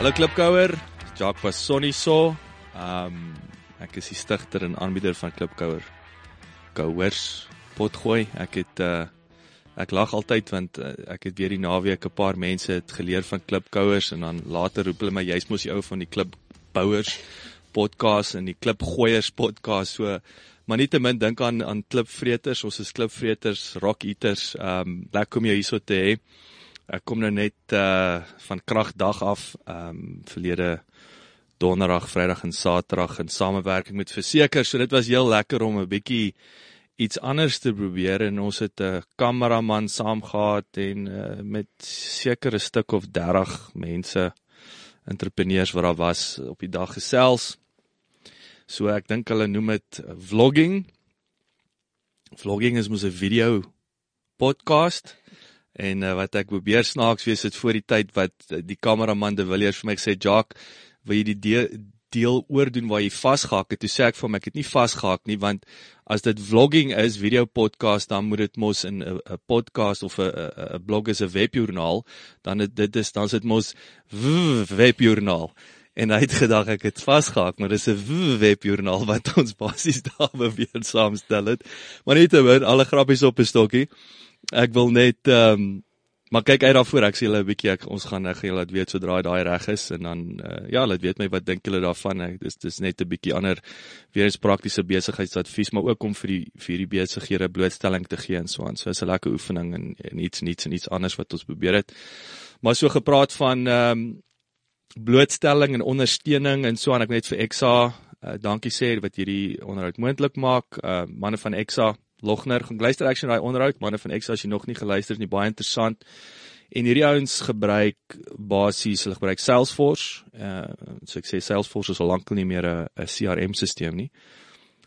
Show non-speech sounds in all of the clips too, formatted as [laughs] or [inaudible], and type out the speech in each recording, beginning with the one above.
Hallo Klipkouer, Jacques Bassoni so. Um ek is die stigter en aanbieder van Klipkouer Kouers potgooi. Ek het uh ek lag altyd want uh, ek het weer die naweek 'n paar mense het geleer van Klipkouers en dan later roep hulle my jy's mos die ou van die Klipbouers podcast en die Klipgooiers podcast. So maar nietemin dink aan aan klipvreters. Ons is klipvreters, rock eaters. Um lekker om jou hierso te hê. Ek kom nou net uh van kragdag af, ehm um, verlede donderdag, vrydag en saterdag in samewerking met Verseker. So dit was heel lekker om 'n bietjie iets anders te probeer en ons het 'n kameraman saam gehad en uh, met sekere stuk of 30 mense entrepreneurs wat daar was op die dag gesels. So ek dink hulle noem dit vlogging. Vlogging is mos 'n video podcast en uh, wat ek probeer snaaks wees dit voor die tyd wat uh, die kameraman de Villiers vir my gesê Jock wil jy die deel, deel oordoen waar jy vasgehak het? Toe sê ek vir hom ek het nie vasgehak nie want as dit vlogging is video podcast dan moet dit mos in 'n podcast of 'n 'n blog is 'n webjoernaal dan het, dit is dan sit mos webjoernaal. En hy het gedag ek het vasgehak maar dis 'n webjoernaal wat [laughs] ons basies daar [laughs] beweer saamstel het. Maar net alle grappies op 'n stokkie ek wil net ehm um, maar kyk uit daarvoor. Ek sê julle 'n bietjie ek ons gaan ek gaan julle laat weet sodra daai reg is en dan uh, ja laat weet my wat dink julle daarvan? Ek dis dis net 'n bietjie ander weer eens praktiese besigheidsadvies maar ook om vir die vir die besighede blootstelling te gee en so aan. So is 'n lekker oefening en, en iets niets en iets anders wat ons probeer het. Maar so gepraat van ehm um, blootstelling en ondersteuning en so aan ek net vir Exa uh, dankie sê wat hierdie onderhoud moontlik maak. Uh, manne van Exa Logner gaan luister ek sien daai onderhoud manne van X as jy nog nie geluister het nie baie interessant. En hierdie ouens gebruik basies hulle gebruik Salesforce. Uh so ek sê Salesforce is al lank nie meer 'n 'n CRM stelsel nie.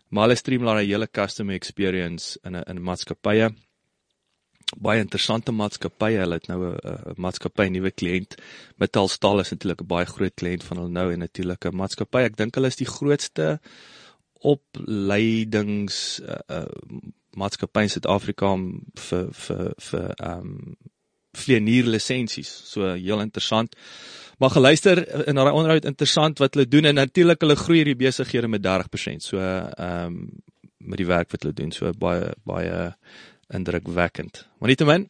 Maar hulle streamline die hele customer experience in 'n in maatskappye. Baie interessante maatskappye. Hulle het nou 'n maatskappy nuwe kliënt. Metalstal is natuurlik 'n baie groot kliënt van hulle nou en natuurlik 'n maatskappy. Ek dink hulle is die grootste opleidings uh, uh maatskappy in Suid-Afrika vir vir vir ehm um, vlieënier lisensies. So heel interessant. Maar geluister in daai onderhoud interessant wat hulle doen en natuurlik hulle groei hierdie besighede met 30%. So ehm um, met die werk wat hulle doen. So baie baie indrukwekkend. Maar nietemin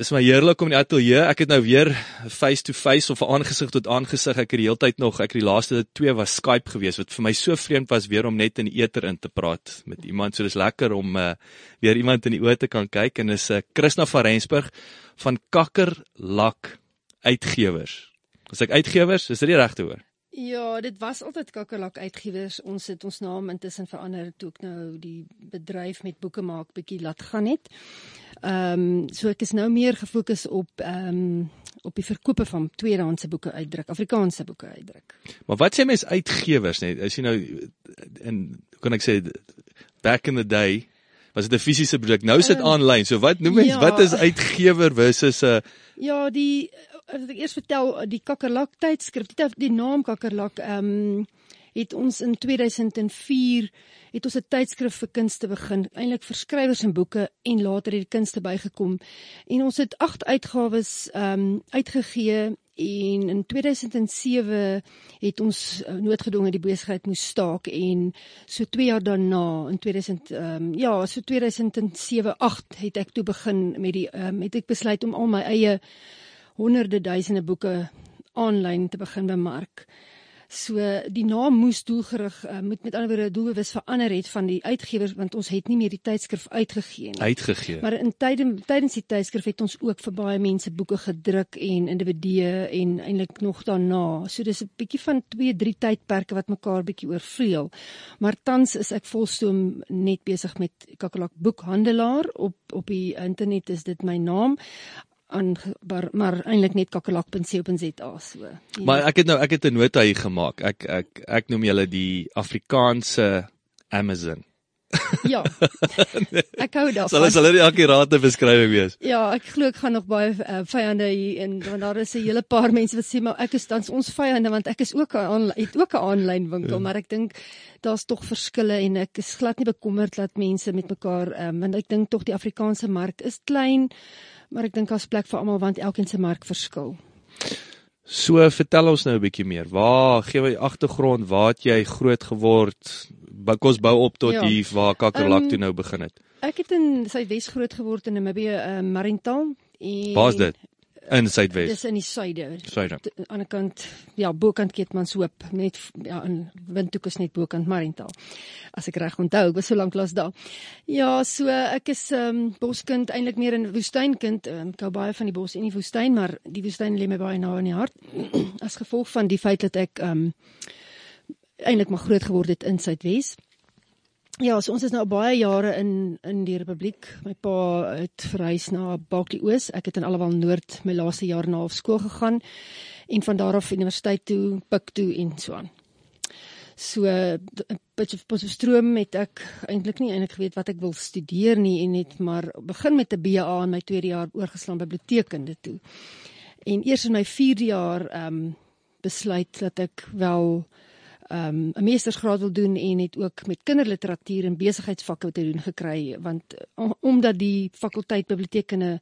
is my heerlik om in die ateljee. Ek het nou weer face to face of aangesig tot aangesig. Ek het die hele tyd nog, ek het die laaste twee was Skype gewees wat vir my so vreemd was weer om net in die eter in te praat met iemand. So dis lekker om uh, weer iemand in die oë te kan kyk en is 'n uh, Christina van Rensburg van Kakkerlak Uitgewers. As ek uitgewers, is dit die regte woord? Ja, dit was altyd Kakkerlak Uitgewers. Ons het ons naam intussen verander toe ek nou die bedryf met boeke maak bietjie laat gaan het. Ehm um, so ek is nou meer gefokus op ehm um, op die verkope van tweedehandse boeke uitdruk, Afrikaanse boeke uitdruk. Maar wat sê mense uitgewers net? As jy nou in kan ek sê back in the day was dit 'n fisiese produk. Nou is dit aanlyn. Uh, so wat noem mense ja, wat is uitgewer versus 'n uh, Ja, die as ek eers vertel die Kakkerlak tydskrif, die, die naam Kakkerlak ehm um, het ons in 2004 het ons 'n tydskrif vir kunste begin, eintlik vir skrywers en boeke en later het die kunste bygekom. En ons het 8 uitgawes ehm um, uitgegee en in 2007 het ons uh, noodgedwonge die besigheid moes staak en so 2 jaar daarna in 2000 ehm um, ja, so 2007 8 het ek toe begin met die ehm um, het ek besluit om al my eie honderde duisende boeke aanlyn te begin bemark. So die naam moes doelgerig uh, moet met ander woorde doelbewus verander het van die uitgewer want ons het nie meer die tydskrif uitgegee nie. Uitgegee. Maar in tydens tydens die tydskrif het ons ook vir baie mense boeke gedruk en individue en eintlik nog daarna. So dis 'n bietjie van 2, 3 tydperke wat mekaar bietjie oorvleuel. Maar tans is ek volstoom net besig met Kakelak boekhandelaar op op die internet is dit my naam aan maar, maar eintlik net kakelak.co.za so. Ja. Maar ek het nou ek het 'n nota hier gemaak. Ek ek ek noem julle die Afrikaanse Amazon. [laughs] Ja. Ek hou daarvan. Sal hulle die akkurate beskrywing wees? Ja, ek glo ek gaan nog baie uh, vyande hier en want daar is 'n hele paar mense wat sê maar ek is tans ons vyande want ek is ook 'n het ook 'n aanlyn winkel, ja. maar ek dink daar's tog verskille en ek is glad nie bekommerd dat mense met mekaar um, want ek dink tog die Afrikaanse mark is klein, maar ek dink daar's plek vir almal want elkeen se mark verskil. So vertel ons nou 'n bietjie meer. Waar gee jy agtergrond? Waar het jy groot geword? Kos bou op tot ja. hier waar Kakerlak um, toe nou begin het. Ek het in Suidwes groot geword in Namibië, uh, Marintal. Waar's dit? In Suidwes. Dis in die suide. Suide. Aan die ander kant, ja, bokant Keetmanshoop, net ja, in Windhoek is net bokant Marintal. As ek reg onthou, ek was so lank laas daar. Ja, so ek is 'n um, boskind, eintlik meer 'n woestynkind. Um, ek hou baie van die bos en die woestyn, maar die woestyn lê my baie na in die hart [clears throat] as gevolg van die feit dat ek ehm um, eintlik maar groot geword het in Suidwes. Ja, so ons is nou baie jare in in die Republiek. My pa het verhuis na Bakkie Oos. Ek het in Allewal Noord my laaste jaar na skool gegaan en van daar af universiteit toe, Pik toe en so aan. So 'n bietjie poststroom met ek eintlik nie eintlik geweet wat ek wil studeer nie en net maar begin met 'n BA in my tweede jaar oorgeslaan biblioteekkunde toe. En eers in my 4de jaar ehm um, besluit dat ek wel um, 'n meestersgraad wil doen en het ook met kinderliteratuur en besigheidsvakke te doen gekry want omdat die fakulteit biblioteekkunde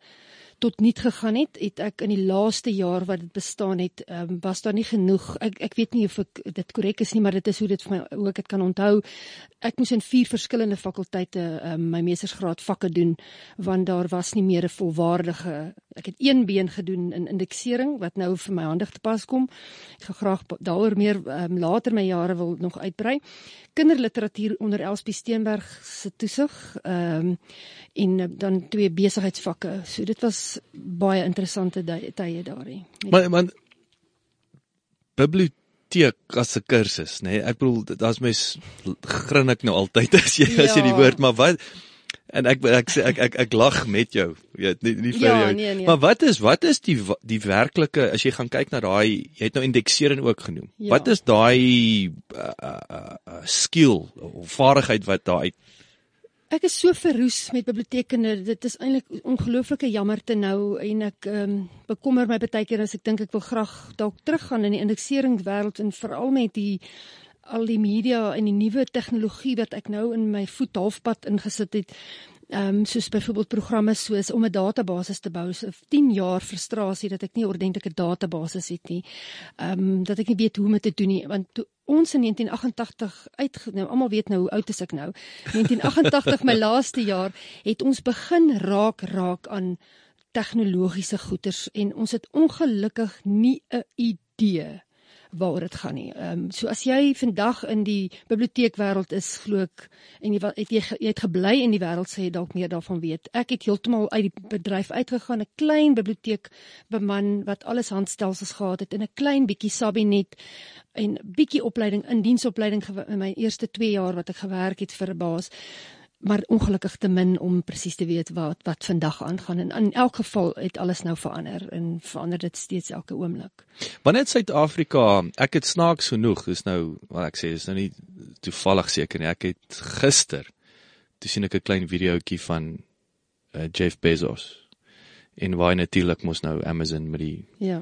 tot niet gegaan het, het ek in die laaste jaar wat dit bestaan het, um, was daar nie genoeg. Ek ek weet nie of ek dit korrek is nie, maar dit is hoe dit vir my hoe ek dit kan onthou. Ek moes in vier verskillende fakulteite um, my meestersgraad vakke doen want daar was nie meer 'n volwaardige ek het een been gedoen in indeksering wat nou vir my handig te pas kom. Ek gaan graag daaroor meer um, later my jare wil nog uitbrei. Kinderliteratuur onder Elspie Steenberg se toesig. Ehm um, en uh, dan twee besigheidsvakke. So dit was baie interessante tye daarin. Maar man biblioteek as 'n kursus, nê? Nee? Ek bedoel daar's mens grin ek nou altyd [laughs] as jy ja. as jy die woord, maar wat en ek ek sê ek, ek ek ek lag met jou. Jy weet nie nie vir ja, jou. Nee, nee. Maar wat is wat is die die werklike as jy gaan kyk na daai jy het nou indeksering ook genoem. Ja. Wat is daai uh, uh, uh, skill of vaardigheid wat daar uit Ek is so verroes met bibliotekene. Dit is eintlik ongelooflike jammerte nou en ek ehm um, bekommer my baie keer as ek dink ek wil graag dalk teruggaan in die indekseringswêreld en veral met die al die media en die nuwe tegnologie wat ek nou in my voet halfpad ingesit het. Ehm um, soos byvoorbeeld programme soos om 'n database te bou. So 10 jaar frustrasie dat ek nie 'n ordentlike database het nie. Ehm um, dat ek nie weet hoe om dit te doen nie want toe ons in 1988 uit nou almal weet nou hoe oud is ek nou. 1988 my [laughs] laaste jaar het ons begin raak raak aan tegnologiese goeders en ons het ongelukkig nie 'n idee waaroor dit gaan nie. Ehm um, so as jy vandag in die biblioteekwêreld is, glo ek en jy het jy, jy het gebly in die wêreld sê jy dalk meer daarvan weet. Ek het heeltemal uit die bedryf uitgegaan, 'n klein biblioteek beman wat alles handstelsels gehad het in 'n klein bietjie Sabinet en bietjie opleiding in diensopleiding in my eerste 2 jaar wat ek gewerk het vir 'n baas maar ongelukkig te min om presies te weet wat wat vandag aangaan en in elk geval het alles nou verander en verander dit steeds elke oomblik. Wanneer Suid-Afrika, ek het snaaks genoeg, dis nou wat ek sê, is nou nie toevallig seker nie. Ek het gister toe sien ek 'n klein videoetjie van uh, Jeff Bezos en waar natuurlik mos nou Amazon met die ja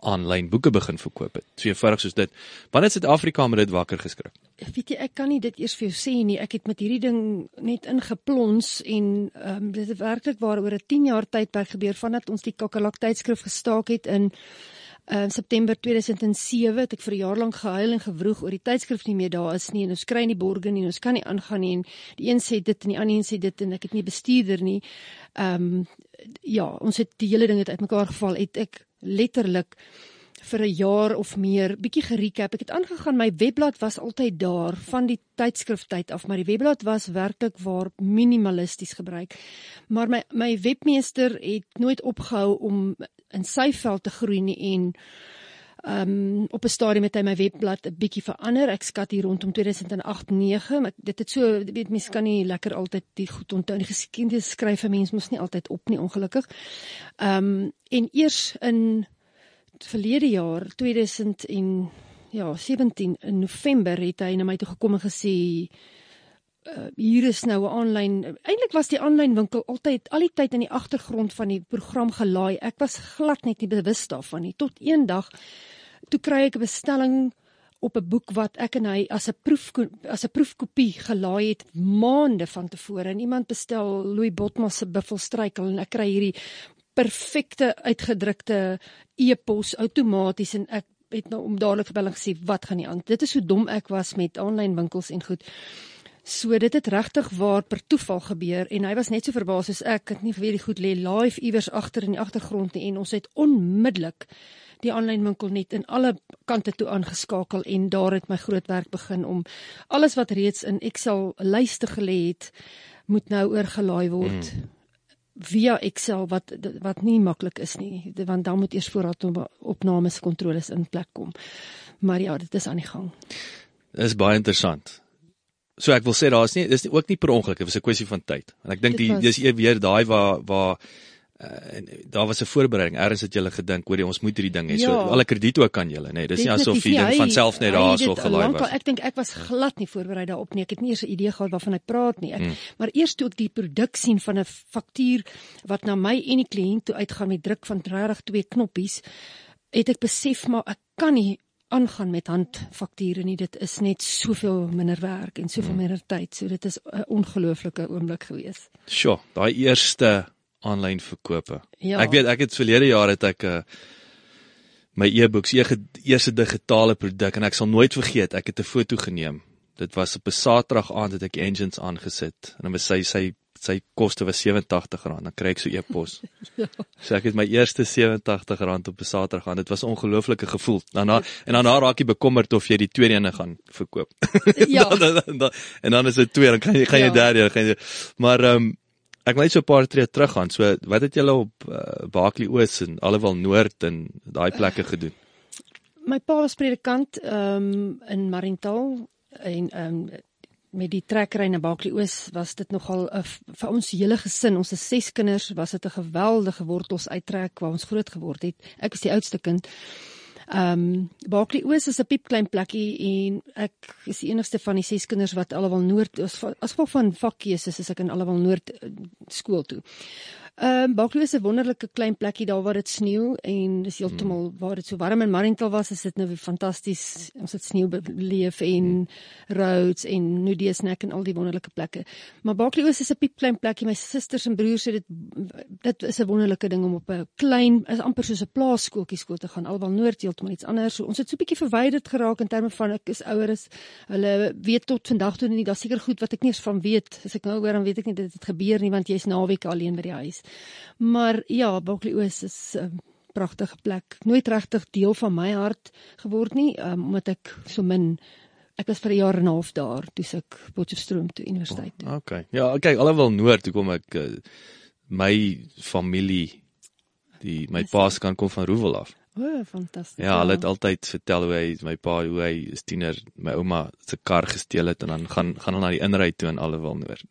aanlyn boeke begin verkoop het. So eenvoudig soos dit. Wanneer Suid-Afrika met dit wakker geskrik? Weet jy, ek kan nie dit eers vir jou sê nie. Ek het met hierdie ding net ingeplons en ehm um, dit het werklik waar oor 'n 10 jaar tydperk gebeur vandat ons die Kakalak tydskrif gestaak het in uh, September 2007 het ek vir 'n jaar lank gehuil en gewroeg oor die tydskrif nie meer daar is nie en ons kry nie borgers nie en ons kan nie aangaan nie en die een sê dit en die ander een sê dit en ek het nie bestuurder nie. Ehm um, ja, ons het die hele ding het uitmekaar geval. Het ek letterlik vir 'n jaar of meer bietjie gerecap. Ek het aangegaan my webblad was altyd daar van die tydskriftyd af, maar die webblad was werklik waar minimalisties gebruik. Maar my my webmeester het nooit opgehou om in sy veld te groei nie en Ehm um, op 'n stadium het hy my webblad 'n bietjie verander. Ek skat hier rondom 2008-9, maar dit het so weet mense kan nie lekker altyd die goed onthou nie. Geskiedenis skryf 'n mens mos nie altyd op nie ongelukkig. Ehm um, en eers in verlede jaar 2000 en ja, 17 in November het hy na my toe gekom en gesê uh, hier is nou 'n aanlyn eintlik was die aanlyn winkel altyd al die tyd in die agtergrond van die program gelaai. Ek was glad net nie bewus daarvan nie tot eendag toe kry ek 'n bestelling op 'n boek wat ek en hy as 'n proef as 'n proefkopie gelaai het maande van tevore en iemand bestel Louis Botmas se Buffelstruikel en ek kry hierdie perfekte uitgedrukte e-pos outomaties en ek het nou om dadelik gebel en gesê wat gaan nie aan? Dit is hoe dom ek was met aanlyn winkels en goed. So dit het regtig waar per toeval gebeur en hy was net so verbaas soos ek. Het nie weet die goed lê live iewers agter in die agtergrond nie en ons het onmiddellik die aanlyn winkel net in alle kante toe aangeskakel en daar het my groot werk begin om alles wat reeds in Excel lyste gelê het moet nou oorgelaai word. Mm. Via Excel wat wat nie maklik is nie want dan moet eers voorraad opnames kontroles in plek kom. Maar ja, dit is aan die gang. Dit is baie interessant. So ek wil sê daar's nie dis ook nie per ongeluk, dit was 'n kwessie van tyd. En ek dink die dis weer daai waar waar uh, en daar was 'n voorbereiding. Eers het julle gedink, hoor jy, ons moet hierdie ding hê. Ja. So alle krediet ook kan julle, nê. Nee, dis nie asof jy ding van self net daar so gelaai was. Ek dink ek was glad nie voorberei daarop nie. Ek het nie eens 'n idee gehad waarvan hy praat nie. Ek, hmm. Maar eers toe ek die produk sien van 'n faktuur wat na my en die kliënt toe uitgaan met druk van regtig twee knoppies, het ek besef maar ek kan nie aangaan met handfakture nie. Dit is net soveel minder werk en soveel hmm. minder tyd. So dit is 'n ongelooflike oomblik gewees. Sjoe, daai eerste aanlyn verkope. Ja. Ek weet ek het verlede jaar het ek 'n uh, my e-books eerste digitale produk en ek sal nooit vergeet ek het 'n foto geneem. Dit was op 'n Saterdag aand het ek engines aangesit en dan was sy sy sy koste was R87 dan kry ek so e-pos. [laughs] ja. So ek het my eerste R87 op 'n Saterdag aan. Dit was 'n ongelooflike gevoel. Daarna en daarna raak jy bekommerd of jy die tweede een gaan verkoop. [laughs] ja. dan, dan, dan, en dan is dit twee, dan kan jy gaan jy ja. derde, gaan jy maar ehm um, Ek wil net so 'n paar tree terug gaan. So wat het julle op uh, Baaklie Oos en alhoewel Noord en daai plekke gedoen? My pa was predikant um, in Marintal en um, met die trekkery na Baaklie Oos was dit nogal 'n vir ons hele gesin, ons ses kinders, was dit 'n geweldige wortels uittrek waar ons groot geword het. Ek was die oudste kind. Ehm um, Baaklie Oos is 'n piepklein plekkie en ek is die enigste van die ses kinders wat alwel noord as gevolg van vakkeuses is ek in alwel noord uh, skool toe. Ehm uh, Baaklie is 'n wonderlike klein plekkie daar waar dit sneeu en dis heeltemal hmm. waar dit so warm in Marintal was, is dit nou fantasties. Ons het sneeu beleef en hmm. roads en Nudeesnek en al die wonderlike plekke. Maar Baaklie is 'n piep klein plekkie. My susters en broers sê dit dit is 'n wonderlike ding om op 'n klein is amper soos 'n plaaskooltjie skool te gaan. Alwel Noord heeltemal iets anders. So ons het so 'n bietjie verwyderd geraak in terme van ek is ouer is. Hulle weet tot vandag toe nie, daar's seker goed wat ek nie eens van weet. As ek nou hoor dan weet ek nie dit het gebeur nie want jy's naweek alleen by die huis. Maar ja, Buckley Oos is 'n pragtige plek. Nooit regtig deel van my hart geword nie, um, omdat ek so min ek was vir 'n jaar en 'n half daar toe ek Potchefstroom toe universiteit toe. Oh, okay. Ja, kyk, alhoewel noord toe kom ek uh, my familie die my pa se kan kom van Roewel af. O, oh, fantasties. Ja, hulle het altyd vertel hoe hy my pa hoe hy as tiener my ouma se kar gesteel het en dan gaan gaan hulle na die inry toe en alhoewel noor.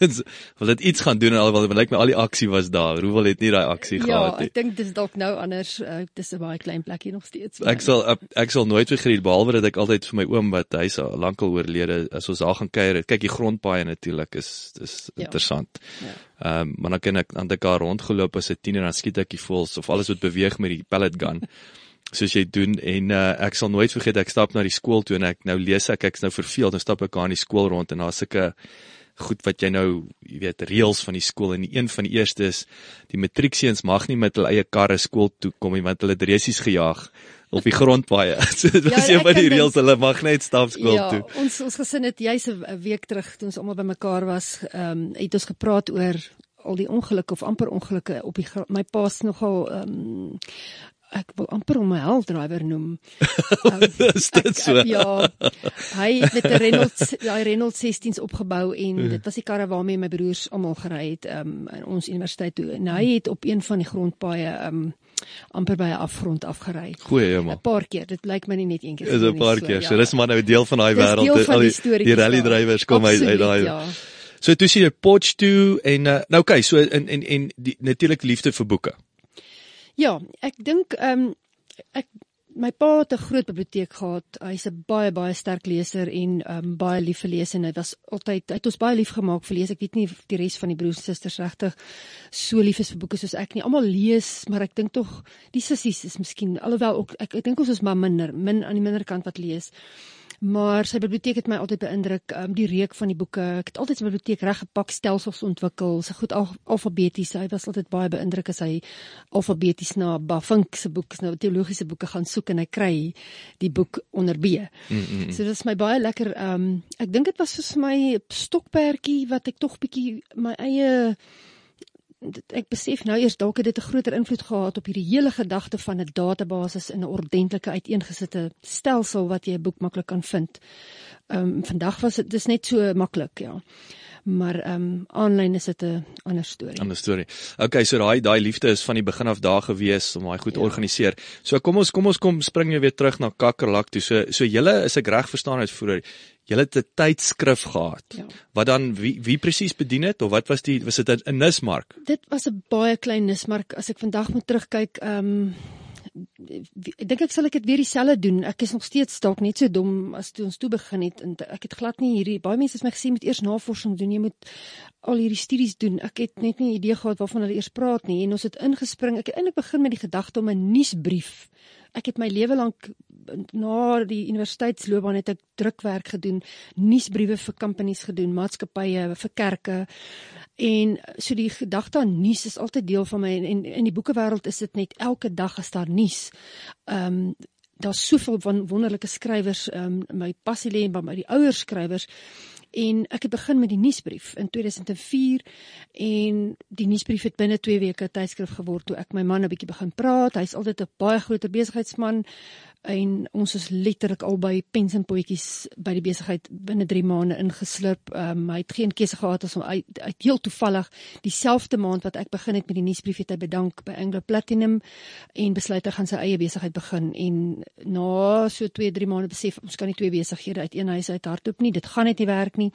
Wil dit [laughs] iets gaan doen en alhoewel dit lyk my al die aksie was daar. Roewel het nie daai aksie ja, gehad nie. Ja, ek dink dis dalk nou anders. Uh, dis 'n baie klein plekkie nog steeds. Ek sal ek, ek sal nooit vergeet behalwe dat ek altyd vir my oom wat hy se lankal oorlede as ons daar gaan kuier. Kyk die grondpaaie natuurlik is dis ja. interessant. Ja. Ehm um, maar dan kan ek aan daai rondgeloop as 'n tiener en dan skiet ek die voels of alles wat beweeg met die pellet gun. [laughs] Soos jy doen en uh, ek sal nooit vergeet ek stap na die skool toe en ek nou lees ek ek's nou verveeld en stap ek aan die skool rond en daar's sulke goed wat jy nou, jy weet, reëls van die skool en die een van die eerste is die matriekseuns mag nie met hulle eie karre skool toe kom nie want hulle het resies gejaag op die grond baie. [laughs] So dit was ja, een van die reëls, hulle mag net stap skool ja, toe. Ja, ons ons gesin het juis 'n week terug toe ons almal bymekaar was, ehm um, het ons gepraat oor al die ongelukke of amper ongelukke op die my pa's nogal ehm um, ek wil amper hom 'n hell driver noem. [laughs] Is dit ek, so? Ek, ja. Hy het met 'n Renault daai Renault 16s opgebou en Mhm. dit was die karre waarmee my broers almal gery het um, in ons universiteit toe. En hy het op een van die grondpaaie um amper by 'n afgrond afgery. Goeie 'n hemel. Paar keer. Dit lyk my nie net een keer Is 'n nie, paar so, keer. ja. So dis maar nou deel van daai Dis wêreld. van al die die, die rally drywers kom uit uit daai. Ja. So toe sien jy Potch toe en uh, nou okay, so en en en die natuurlik liefde vir boeke. Ja, ek dink ehm um, ek my pa het 'n groot biblioteek gehad. Hy's 'n baie baie sterk leser en ehm um, baie lief vir lees en hy was altyd hy het ons baie lief gemaak vir lees. Ek weet nie die res van die broers en susters regtig so lief is vir boeke soos ek nie. Almal lees, maar ek dink tog die sissies is miskien alhoewel ook ek ek dink ons is maar minder min aan die minder kant wat lees. Maar sy biblioteek het my altyd beïndruk, um, die reuk van die boeke. Ek het altyd sy biblioteek reggepak, stelsels ontwikkel, sy goed al, alfabeties. Hy was altyd baie beïndruk as hy alfabeties na Bafink se boeke, nou teologiese boeke gaan soek en hy kry die boek onder B. Mm -mm. So dit is my baie lekker. Um, ek dink dit was vir my stokperdjie wat ek tog bietjie my eie ek besef nou eers dalk het dit 'n groter invloed gehad op hierdie hele gedagte van 'n database in 'n ordentlike uiteengesette stelsel wat jy 'n boek maklik kan vind. Ehm um, vandag was dit dis net so maklik, ja. Maar ehm um, aanlyn is dit 'n ander storie. Ander storie. Okay, so daai daai liefde is van die begin af daar gewees om daai goed te Ja. organiseer. So kom ons kom ons kom spring jy weer terug na Kakkerlak toe. So so julle is ek reg verstaan uit vroeër. Julle het 'n tydskrif gehad. Ja. Wat dan wie wie presies bedien het of wat was die was dit 'n Nismark? Dit was 'n baie klein nismark as ek vandag moet terugkyk, ehm um, ek dink ek sal ek dit weer dieselfde doen. Ek is nog steeds dalk net so dom as toe ons toe begin het en ek het glad nie hierdie baie mense het my gesê moet eers navorsing doen. Jy moet al hierdie studies doen. Ek het net nie idee gehad waarvan hulle eers praat nie en ons het ingespring. Ek het eintlik begin met die gedagte om 'n nuusbrief. Ek het my lewe lank na die universiteitsloopbaan het ek drukwerk gedoen, nuusbriewe vir companies gedoen, maatskappye, vir kerke. En so die gedagte aan nuus is altyd deel van my en, en in die boekewêreld is dit net elke dag as daar nuus. Ehm um, daar's soveel van wonderlike skrywers, ehm um, my passie lê by my die ouer skrywers en ek het begin met die nuusbrief in 2004 en die nuusbrief het binne 2 weke 'n tydskrif geword toe ek my man 'n bietjie begin praat. Hy's altyd 'n baie groot besigheidsman en ons is letterlik albei pens en potjies by die besigheid binne 3 maande ingeslurp. Um, hy het geen keuse gehad as om uit, uit heel toevallig dieselfde maand wat ek begin het met die nuusbrief het hy bedank by Anglo Platinum en besluit hy gaan sy eie besigheid begin en na so 2 3 maande besef ons kan nie twee besighede uit een huis uit hardloop nie. Dit gaan net nie werk nie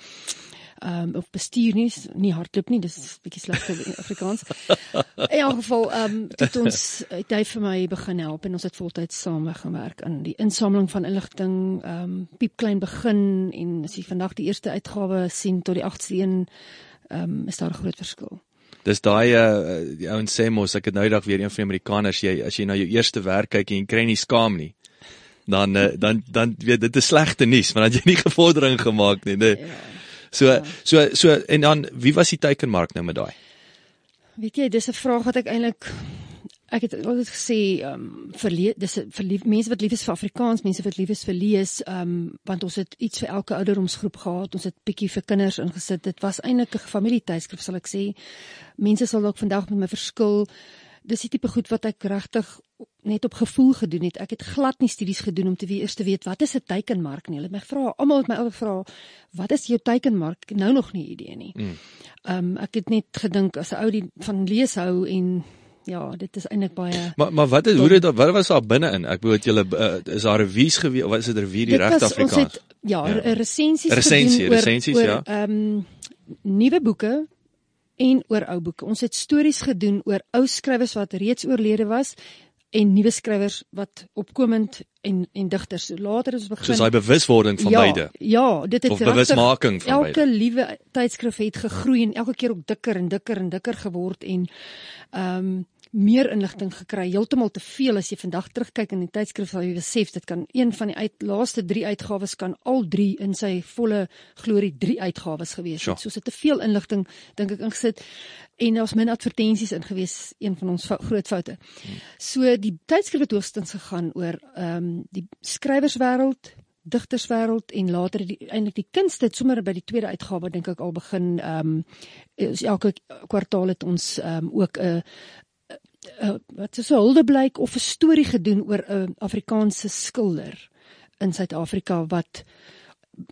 ehm um, of bestuur nie, nie hardloop nie, dis 'n bietjie slegte in Afrikaans. In elk geval ehm um, het ons het hy vir my begin help en ons het voltyds saam gewerk aan die insameling van inligting, ehm um, piepklein begin en as jy vandag die eerste uitgawe sien tot die 8ste een ehm um, is daar 'n groot verskil. Dis daai uh, die ouens sê mos ek het nou eendag weer een van die Amerikaners jy as jy na jou eerste werk kyk en jy kry nie skaam nie. Dan uh, dan dan weet dit is slegte nuus want dan jy nie [laughs] gevordering gemaak nie, nee. Ja. So so so en dan wie was die teikenmark nou met daai? Weet jy, dis 'n vraag wat ek eintlik ek het altyd gesê ehm um, vir dis vir mense wat lief is vir Afrikaans, mense wat lief is vir lees, ehm um, want ons het iets vir elke ouderdomsgroep gehad. Ons het bietjie vir kinders ingesit. Dit was eintlik 'n familietydskrif sal ek sê. Mense sal dalk vandag met my verskil. Dis die tipe goed wat ek regtig net op gevoel gedoen het. Ek het glad nie studies gedoen om te weet eers te weet wat is 'n teikenmark nie. Hulle het my gevra, almal het my altyd gevra, wat is jou teikenmark? Het nou nog nie idee nie. Ehm um, ek het net gedink as 'n ou die van lees hou en ja, dit is eintlik baie Maar maar wat het hoe dit wat was daar binne-in? Ek bedoel julle uh, is daar revies gewees of was dit revie die Dit regte Afrikaans? Ons het ja, Ja. resensies Resensie, gedoen oor resensies, oor, ja. Ehm um, nuwe boeke en oor ou boeke. Ons het stories gedoen oor ou skrywers wat reeds oorlede was en nuwe skrywers wat opkomend en en digters. So later is ons begin Soos daai bewuswording van ja, beide Ja, dit het of bewusmaking van elke beide. liewe tydskrif het gegroei en elke keer ook dikker en dikker en dikker geword en ehm um, meer inligting gekry, heeltemal te veel as jy vandag terugkyk in die tydskrif sal jy besef dit kan een van die uit, laaste 3 uitgawes kan al 3 in sy volle glorie 3 uitgawes gewees het. So sit te veel inligting dink ek ingesit en daar's min advertensies ingewees, een van ons groot foute. So die tydskrif het hoogstens gegaan oor ehm um, die skrywerswêreld, digterswêreld en later die eintlik die kunste het sommer by die tweede uitgawe dink ek al begin ehm um, elke kwartaal het ons ehm um, ook 'n uh, wat so 'n huldeblyk of 'n storie gedoen oor 'n Afrikaanse skilder in Suid-Afrika wat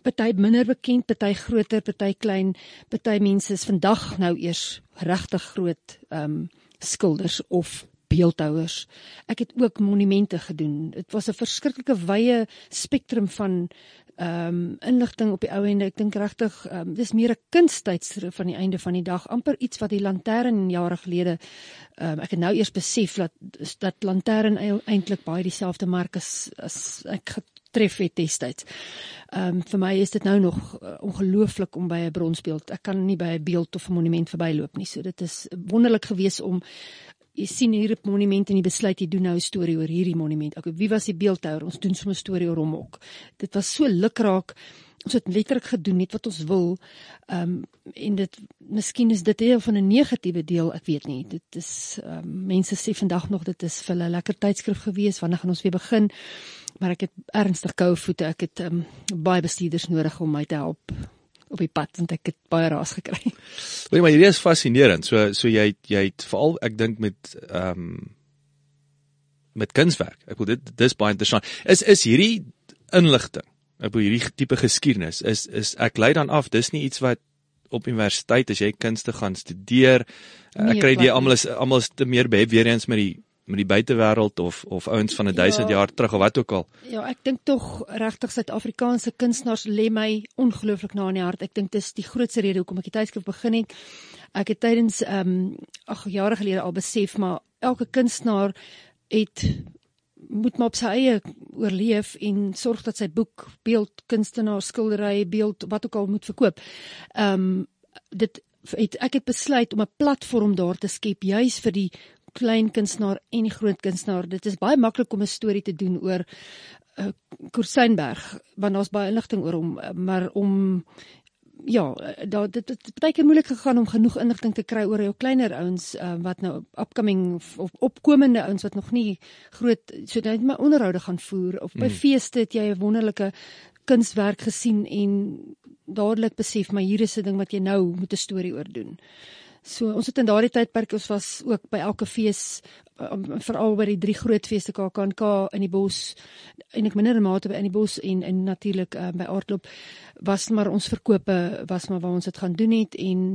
party minder bekend, party groter, party klein, party mense is vandag nou eers regtig groot ehm um, skilders of beeldhouers. Ek het ook monumente gedoen. Dit was 'n verskriklike wye spektrum van ehm um, inligting op die ou ende. Ek dink regtig ehm um, dis meer 'n kunstydsrif van die einde van die dag, amper iets wat die lantern jare gelede ehm um, ek het nou eers besef dat dat lantern eintlik baie dieselfde merk is as ek getref het destyds. Ehm um, vir my is dit nou nog uh, ongelooflik om by 'n bronsbeeld. Ek kan nie by 'n beeld of 'n monument verbyloop nie. So dit is wonderlik geweest om jy sien hier 'n monument en jy besluit jy doen nou 'n storie oor hierdie monument. Okay, wie was die beeldhouer? Ons doen sommer 'n storie oor hom ook. Dit was so lukraak. Ons het letterlik gedoen net wat ons wil. Ehm um, en dit miskien is dit deel van 'n negatiewe deel, ek weet nie. Dit is ehm um, mense sê vandag nog dit is vir hulle lekker tydskrif gewees. Wanneer gaan ons weer begin? Maar ek het ernstig koue voete. Ek het ehm um, baie bestuurders nodig om my te help op die pad want ek het baie raas gekry. Weet maar hierdie is fascinerend. So so jy jy het veral ek dink met ehm um, met kunswerk. Ek wil dit dis baie interessant. Is is hierdie inligting op hierdie tipe geskiedenis is is ek lei dan af dis nie iets wat op universiteit as jy kunste gaan studeer nee, ek kry die almal is almal is te meer behep weer eens met die met die buitewêreld of of ouens van 'n 1000 ja, jaar terug of wat ook al. Ja, ek dink tog regtig Suid-Afrikaanse kunstenaars lê my ongelooflik na in die hart. Ek dink dis die grootste rede hoekom ek die tydskrif begin het. Ek het tydens ehm um, ag jare gelede al besef maar elke kunstenaar het moet maar op sy eie oorleef en sorg dat sy boek, beeld, kunstenaar, skildery, beeld wat ook al moet verkoop. Ehm um, dit het ek het besluit om 'n platform daar te skep juis vir die klein kunstenaar en die groot kunstenaar. Dit is baie maklik om 'n storie te doen oor uh, Kursynberg want daar's baie inligting oor hom, maar om ja, daar dit het baie keer moeilik gegaan om genoeg inligting te kry oor jou kleiner ouens uh, wat nou upcoming of opkomende ouens wat nog nie groot so net my onderhoude gaan voer of by mm. feeste het jy 'n wonderlike kunswerk gesien en dadelik besef maar hier is 'n ding wat jy nou moet 'n storie oor doen. So ons het in daardie tydperk ons was ook by elke fees um, veral by die drie groot feeste KAKNK in die bos en ek minder mate by in die bos en en natuurlik uh, by Aardklop was maar ons verkope was maar waar ons dit gaan doen het en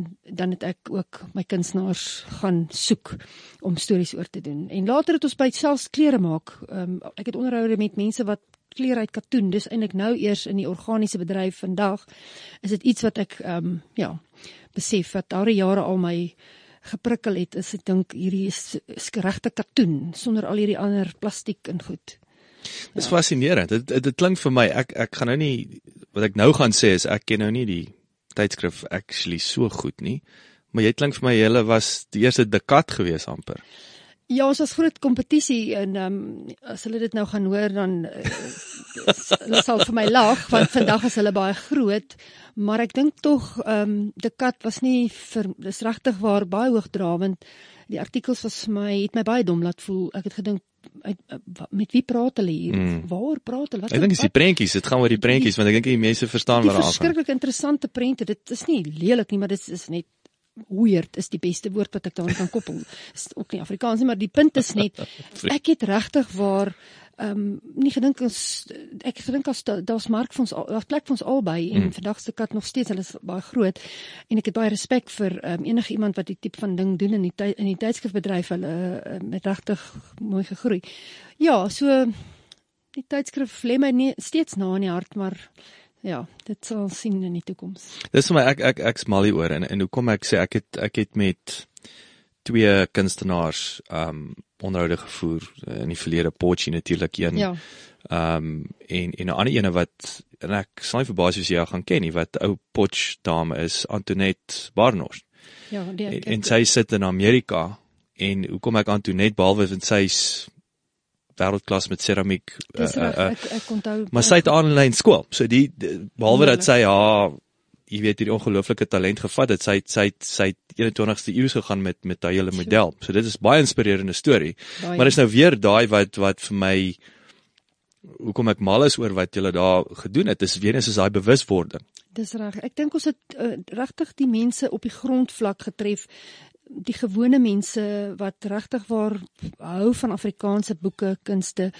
dan het ek ook my kunstenaars gaan soek om stories oor te doen. En later het ons by selfs klere maak. Um, ek het onderhoude met mense wat klere uit katoen. Dis eintlik nou eers in die organiese bedryf vandag is dit iets wat ek ehm um, ja besef wat al die jare al my geprikkel het is ek dink hierdie is, is regte katoen sonder al hierdie ander plastiek en goed. Dis ja. fascinerend. Dit, dit dit klink vir my ek ek gaan nou nie wat ek nou gaan sê is ek ken nou nie die tydskrif actually so goed nie. Maar jy klink vir my jy was die eerste dekat gewees amper. Ja, ons was groot kompetisie en ehm um, as hulle dit nou gaan hoor dan uh, hulle sal vir my lag want vandag is hulle baie groot, maar ek dink tog ehm um, die kat was nie vir dis regtig waar baie hoogdrawend. Die artikels was vir my het my baie dom laat voel. Ek het gedink uit, met wie praat hulle hier? Mm. Waar praat hulle? Wat Ek dink dis die prentjies, dit gaan oor die prentjies want ek dink die mense verstaan wat daar aangaan. Dit is verskriklik interessante prente. Dit is nie lelik nie, maar dit is net weird is die beste woord wat ek daaraan kan koppel. Is ook nie Afrikaans nie, maar die punt is net [laughs] ek het regtig waar ehm um, nie gedink ons ek gedink as daar's mark vir ons daar's plek vir ons albei en mm. vandag se kat nog steeds hulle is baie groot en ek het baie respek vir ehm um, enige iemand wat die tipe van ding doen in die ty, in die tydskrifbedryf hulle uh, met regtig mooi gegroei. Ja, so die tydskrif lê my nie steeds na in die hart, maar ja, dit sal sien in die toekoms. Dis vir my ek ek ek's mal hier oor en en hoekom ek sê ek het ek het met twee kunstenaars um onderhoude gevoer uh, in die verlede Potchie natuurlik een. Ja. Um en en 'n ander ene wat en ek sal nie verbaas as jy haar gaan ken nie wat ou Potch dame is Antoinette Barnard. Ja, die en, en sy sit in Amerika en hoekom ek Antoinette behalwe want sy's wêreldklas met keramiek. Uh, uh, ek ek onthou. Maar sy het aanlyn skool. So die, die behalwe dat sy haar jy weet hierdie ongelooflike talent gevat het, sy sy sy 21ste eeu gegaan met met daai hele model. So dit is baie inspirerende storie. Baie. Maar is nou weer daai wat wat vir my hoekom ek mal is oor wat julle daar gedoen het, is weer eens is daai bewuswording. Dis reg. Ek dink ons het uh, regtig die mense op die grondvlak getref die gewone mense wat regtig waar hou van Afrikaanse boeke, kunste.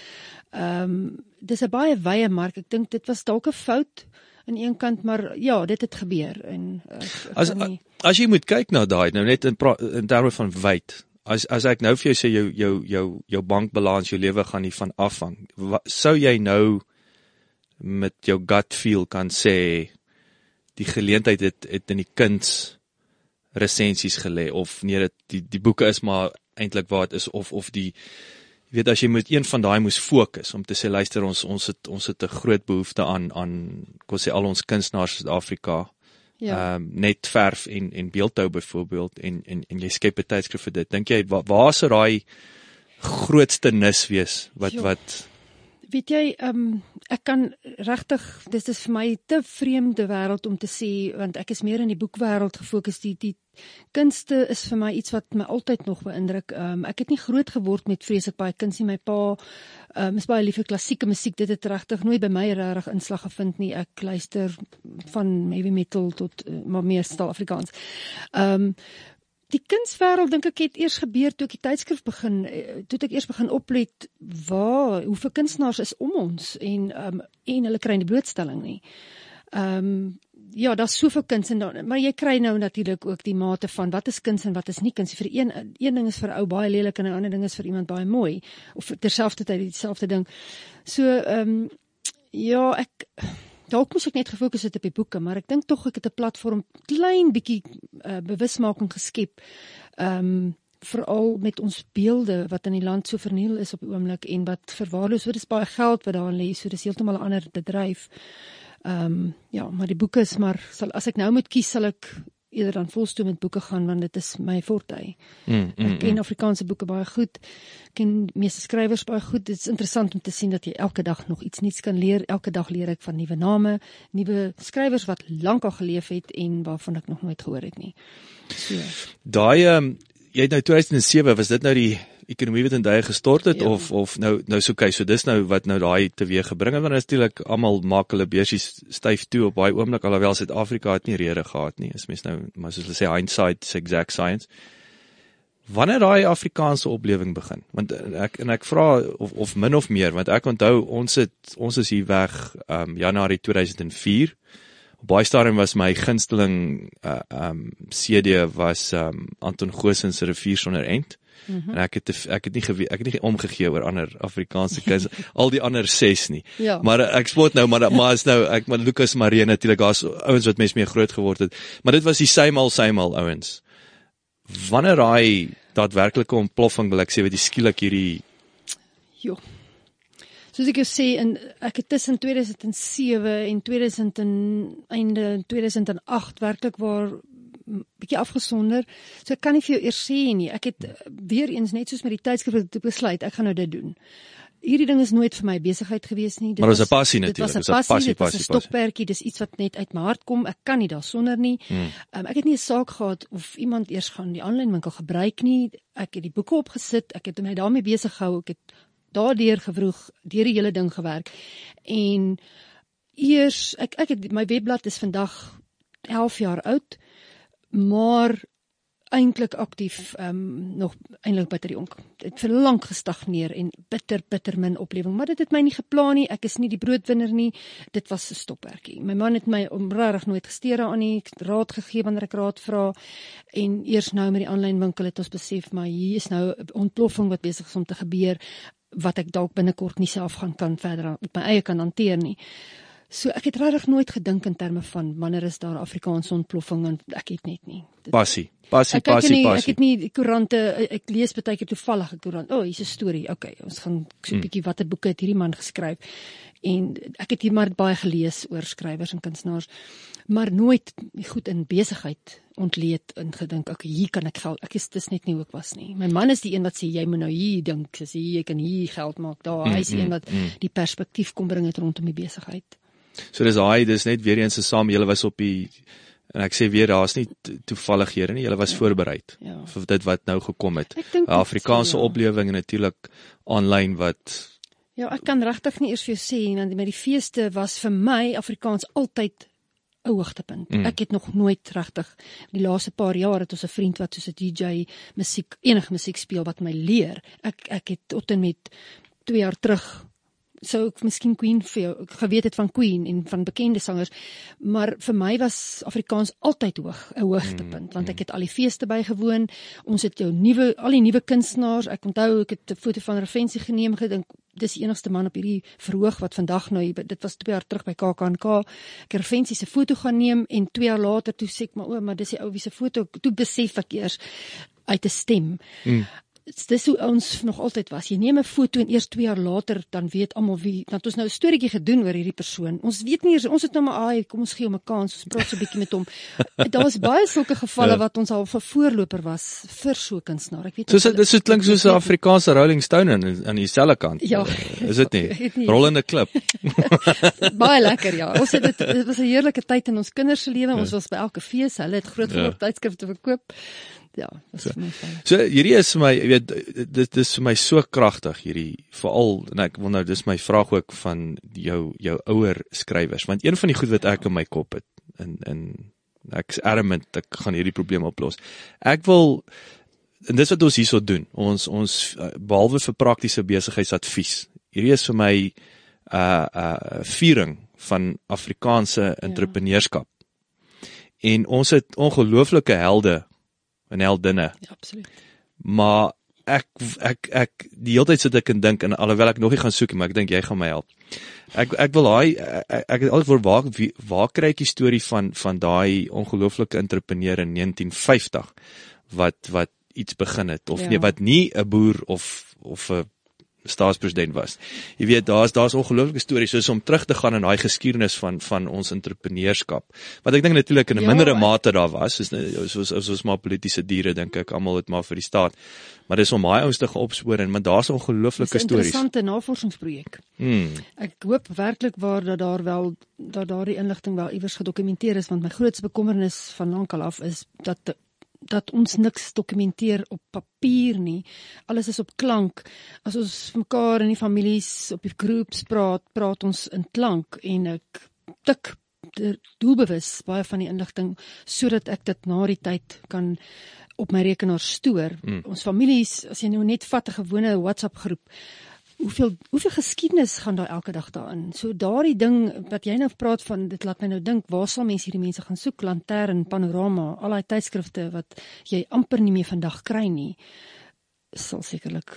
Ehm um, dis 'n baie wye mark. Ek dink dit was dalk 'n fout aan een kant, maar ja, dit het gebeur en uh, as nie... as jy moet kyk na daai nou net in in terme van wyd. As as ek nou vir jou sê jou jou jou jou bankbalans, jou lewe gaan nie van afhang. Sou jy nou met jou gut feel kan sê die geleentheid het het in die kuns resensies gelê of nee dit die die boeke is maar eintlik waar dit is of of die jy weet as jy moet een van daai moes fokus om te sê luister ons ons het ons het 'n groot behoefte aan aan kom sê al ons kunstenaars in Suid-Afrika ja ehm um, net verf en en beeldhou byvoorbeeld en en en jy skep 'n tydskrif vir dit dink jy waar, waar sou daai grootste nis wees wat jo. wat weet jy, um, ek kan regtig dis is vir my te vreemde wêreld om te sê want ek is meer in die boekwêreld gefokus. Die die kunste is vir my iets wat my altyd nog beïndruk. Um, ek het nie groot geword met vreeslik baie kuns nie. My pa um, is baie lief vir klassieke musiek. Dit het regtig nooit by my regtig inslag gevind nie. Ek luister van heavy metal tot uh, maar meestal Afrikaans. Ehm um, Die kunswêreld dink ek het eers gebeur toe ek die tydskrif begin eh, toe ek eers begin oplet waar hoeveel kunstenaars is om ons en um, en hulle kry nie blootstelling nie. Ehm um, ja, daar's soveel kuns en dan maar jy kry nou natuurlik ook die mate van wat is kuns en wat is nie kuns. Vir een een ding is vir ou baie lelik en 'n ander ding is vir iemand baie mooi of terselfdertyd dieselfde ding. So ehm um, ja, ek dalk moes ek net gefokus het op die boeke, maar ek dink tog ek het 'n platform klein bietjie uh, bewusmaking geskep. Ehm um, veral met ons beelde wat in die land so verniel is op die oomblik en wat verwaarloos word. Is baie geld wat daar lê, so dis heeltemal 'n ander bedryf. Ehm um, ja, maar die boeke is maar sal as ek nou moet kies sal ek eerder dan volstoom met boeke gaan want dit is my forte. Mm, mm, ek ken mm. Afrikaanse boeke baie goed. Ken meeste skrywers baie goed. Dit is interessant om te sien dat jy elke dag nog iets nuuts kan leer. Elke dag leer ek van nuwe name, nuwe skrywers wat lankal geleef het en waarvan ek nog nooit gehoor het nie. So. Daai ehm um, jy het nou 2007 was dit nou die ekonomie wat in duie gestort het ja. of of nou nou so kyk so dis nou wat nou daai teweeg gebring het want natuurlik almal maak hulle beursies styf toe op baie oomblik alhoewel Suid-Afrika het nie rede gehad nie. Is mens nou maar soos hulle sê hindsight is exact science. Wanneer daai Afrikaanse oplewing begin? Want ek en ek vra of of min of meer want ek onthou ons het ons is hier weg um Januarie 2004 op baie stadium was my gunsteling uh, um CD was um Anton Goosen se rivier sonder end Mm -hmm. En ek het ek het nie gewe, ek het nie omgegee oor ander Afrikaanse kinders [laughs] al die ander 6 nie. Ja. Maar eh, ek spot nou maar maar is nou ek maar Lucas Marie natuurlik daar's ouens wat mens mee groot geword het. Maar dit was die symal symal ouens. Wanneer daai daadwerklike ontploffing wil ek sê wat die skielik hierdie Jo. Soos ek jou sê in ek het tussen 2007 en 2000 en einde 2008 werklik waar bietjie afgesonder. So ek kan nie vir jou eers sê nie. Ek het uh, weer eens net soos met die tydskrif besluit, ek gaan nou dit doen. Hierdie ding is nooit vir my besigheid gewees nie. Dit maar was 'n passie natuurlik. Dit was 'n passie, passie, passie. 'n Stokperdjie, dis iets wat net uit my hart kom. Ek kan nie daarsonder nie. Hmm. Um, ek het nie 'n saak gehad of iemand eers gaan die aanlyn winkel gebruik nie. Ek het die boeke opgesit. Ek het my daarmee besig gehou. Ek het daardeur gewroeg, deur die hele ding gewerk. En eers ek ek het my webblad is vandag 11 jaar oud maar eintlik aktief ehm um, nog eintlik bitter jonk. Dit het vir lank gestagneer en bitter bitter min oplewing, maar dit het my nie geplan nie. Ek is nie die broodwinner nie. Dit was 'n stopwerkie. My man het my omreg nooit gesteer aan nie. Raad gegee wanneer ek raad vra en eers nou met die aanlyn winkel het ons besef maar hier is nou 'n ontploffing wat besig is om te gebeur wat ek dalk binnekort nie self gaan kan verder op my eie kan hanteer nie. So ek het regtig nooit gedink in terme van wanneer is daar Afrikaanse ontploffing en ek het net nie. Dit, passie. Passie, ek, passie, nie, passie. Ek het nie koerante ek lees baie keer toevallig 'n koerant. O, oh, hier's 'n storie. Okay, ons gaan so 'n mm. bietjie watter boeke het hierdie man geskryf. En ek het hier maar baie gelees oor skrywers en kunstenaars, maar nooit goed in besigheid ontleed en gedink ek hier kan ek geld. Ek is dis net nie ook was nie. My man is die een wat sê jy moet nou hier dink, sê jy kan hier geld maak. Daar, mm, hy is die mm, een wat mm. die perspektief kom bring het rondom die besigheid. So dis daai dis net weer eens se saam julle was op die en ek sê weer daar's nie toevallighede nie julle was ja. voorberei ja. vir dit wat nou gekom het. Afrikaanse ja. oplewing en natuurlik aanlyn wat Ja, ek kan regtig nie eers vir jou sê want met die feeste was vir my Afrikaans altyd ou hoogtepunt. Mm. Ek het nog nooit regtig die laaste paar jaar het ons 'n vriend wat soos 'n DJ musiek enige musiek speel wat my leer. Ek ek het tot en met 2 jaar terug sou ek miskien Queen vir jou geweet het van Queen en van bekende sangers, maar vir my was Afrikaans altyd hoog, 'n hoogtepunt, mm, want ek mm. het al die feeste bygewoon. Ons het jou nuwe al die nuwe kunstenaars. Ek onthou ek het 'n foto van Revensie geneem gedink dis die enigste man op hierdie verhoog wat vandag nou dit was 2 jaar terug by KAKNK. Ek Revensie se foto gaan neem en 2 jaar later toe sê ek maar o, maar dis die ou wie se foto toe besef ek eers uit 'n stem. Mm dis hoe ons nog altyd was. Jy neem 'n foto en eers 2 jaar later dan weet almal wie want ons nou 'n storieetjie gedoen oor hierdie persoon. Ons weet nie eers ons het nou maar ai, kom ons gee hom 'n kans. Ons praat so 'n bietjie met hom. [laughs] Daar was baie sulke gevalle ja. wat ons al 'n voorloper was vir so 'n kunstenaar. Ek weet So dis so klink soos 'n [laughs] Afrikaanse Rolling Stone aan aan dieselfde kant. Ja. Uh, is dit nie? [laughs] nie. Rollende klip. baie lekker ja. Ons het dit dit was 'n heerlike tyd in ons kinders se lewe. Ons ja. was by elke fees. Hulle het groot geword ja. tydskrifte verkoop ja, dis so, vir my fyn. So hierdie is vir my, jy weet, dit dis vir my so kragtig hierdie veral en ek wil nou dis my vraag ook van jou jou ouer skrywers want een van die goed wat ek in my kop het in in ek's adamant ek gaan hierdie probleem oplos. Ek wil en dis wat ons hierso doen. Ons ons behalwe vir praktiese besigheidsadvies. Hierdie is vir my 'n uh, 'n uh, viering van Afrikaanse ja. entrepreneurskap. Ja. En ons het ongelooflike helde en heldinne. Ja, absoluut. Maar ek ek ek die hele tyd sit ek en dink en alhoewel ek nog nie gaan soek nie, maar ek dink jy gaan my help. Ek ek wil daai ek, ek het altyd voor waar waar kry ek die storie van van daai ongelooflike entrepreneur in 1950 wat wat iets begin het of ja. nee wat nie 'n boer of of 'n staatspresident was. Jy weet daar's daar's ongelooflike stories soos om terug te gaan in daai geskiedenis van van ons entrepreneurskap. Wat ek dink natuurlik in 'n ja, mindere mate daar was, is soos soos ons maar politieke diere dink ek almal het maar vir die staat. Maar dis om baie ouens te opspoor en maar daar's ongelooflike stories. 'n Interessante navorsingsprojek. Hmm. Ek hoop werklik waar dat daar wel dat daardie inligting wel iewers gedokumenteer is want my grootste bekommernis van lankal af is dat dat ons niks dokumenteer op papier nie. Alles is op klank. As ons mekaar in die families op die groeps praat, praat ons in klank en ek tik doelbewus baie van die inligting sodat ek dit na die tyd kan op my rekenaar stoor. Mm. Ons families, as jy nou net vat 'n gewone WhatsApp groep, hoeveel hoeveel geskiedenis gaan daar elke dag daarin. So daardie ding wat jy nou praat van, dit laat my nou dink, waar sal mense hierdie mense gaan soek? Lantern, Panorama, al daai tydskrifte wat jy amper nie meer vandag kry nie. Sal sekerlik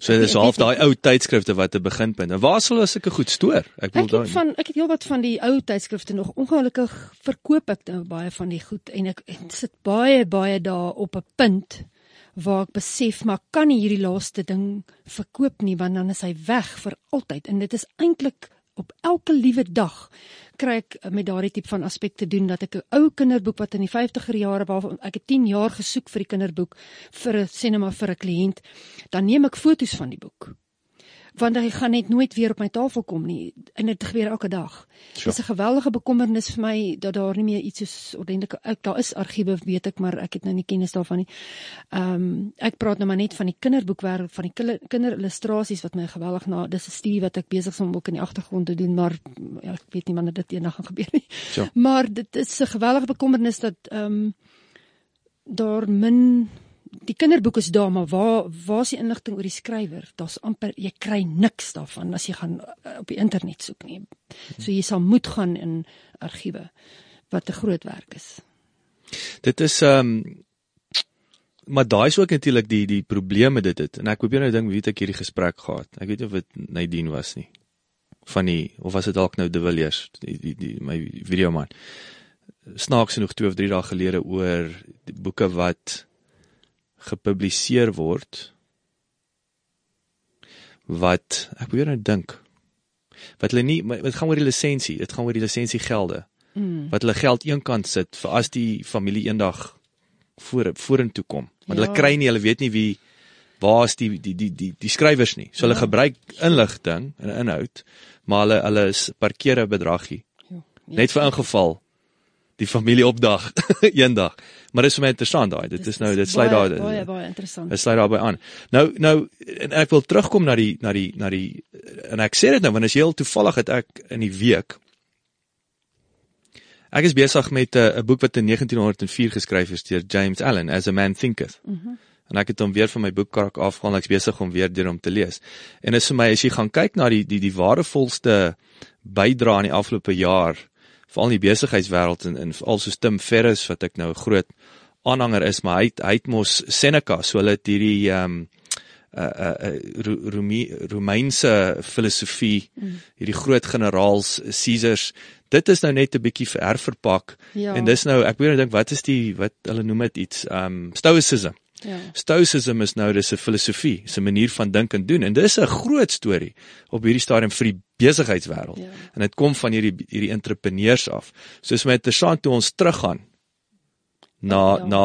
So dis half daai ou tydskrifte wat te begin punt. En waar sal ek 'n goed stoor? Ek wil daai van ek het heelwat van die ou tydskrifte nog ongelukkig verkoop ek nou baie van die goed en ek, ek sit baie baie daar op 'n punt waar ek besef maar kan nie hierdie laaste ding verkoop nie want dan is hy weg vir altyd. En dit is eintlik op elke liewe dag kry ek met daardie tipe van aspekte doen dat ek 'n ou kinderboek wat in die 50er jare waarvan ek het 10 jaar gesoek vir die kinderboek vir 'n sinema vir 'n kliënt dan neem ek foto's van die boek want hy gaan net nooit weer op my tafel kom nie en dit gebeur elke dag. Dit is 'n geweldige bekommernis vir my dat daar nie meer iets soos ordentlike daar is argiewe weet ek maar ek het nou nie kennis daarvan nie. Ehm um, ek praat nou maar net van die kinderboekwerk van die kinderillustrasies wat my geweldig na dis 'n studie wat ek besig is om ook in die agtergrond te doen maar ja, ek weet nie wanneer dit eendag gaan gebeur nie. Sure. Maar dit is 'n geweldige bekommernis dat ehm um, daar min die kinderboek is daar, maar waar waar is die inligting oor die skrywer? Daar's amper jy kry niks daarvan as jy gaan uh, op die internet soek nie. So jy sal moet gaan in argiewe wat 'n groot werk is. Dit is ehm um, maar daai is ook natuurlik die die probleme dit het. En ek hoop jy nou ding weet ek hierdie gesprek gehad. Ek weet of dit Nadine was nie. Van die of was dit dalk nou De Villiers, die die, die my video man. Snaaks genoeg 2 of 3 dae gelede oor boeke wat gepubliseer word wat ek probeer nou dink wat hulle nie dit gaan oor die lisensie dit gaan oor die lisensiegelde mm. wat hulle geld eenkant sit vir as die familie eendag voor vorentoe kom want ja. hulle kry nie hulle weet nie wie waar is die die die die die skrywers nie so hulle ja. gebruik inligting en inhoud maar hulle hulle is parkeer 'n bedragie ja. net vir ingeval die familie opdag [laughs] eendag. Maar dis vir my interessant daai. Dit is nou dit sluit daar. Baie baie interessant. Dit sluit daarbey aan. Nou nou en ek wil terugkom na die na die na die en ek sê dit nou want jy heel toevallig het ek in die week Ek is besig met 'n 'n boek wat in 1904 geskryf is deur James Allen, As a Man Thinketh. Mm -hmm. En ek het hom weer van my boekkark afgehaal. Ek's besig om weer deur hom te lees. En is vir my as jy gaan kyk na die die die waardevolste bydra in die afgelope jaar veral in die besigheidswêreld en en veral soos Tim Ferriss wat ek nou 'n groot aanhanger is, maar hy het, hy het mos Seneca, so hulle het hierdie ehm um, uh uh Romeinse filosofie mm. hierdie groot generaals Caesars dit is nou net 'n bietjie herverpak ja. en dis nou ek weet nou dink wat is die wat hulle noem dit iets um stoicism Ja. Stoicism is nou dis 'n filosofie, 'n manier van dink en doen en dis 'n groot storie op hierdie stadium vir die besigheidswêreld. Ja. En dit kom van hierdie hierdie entrepreneurs af. Soos met interessant toe ons teruggaan na ja. na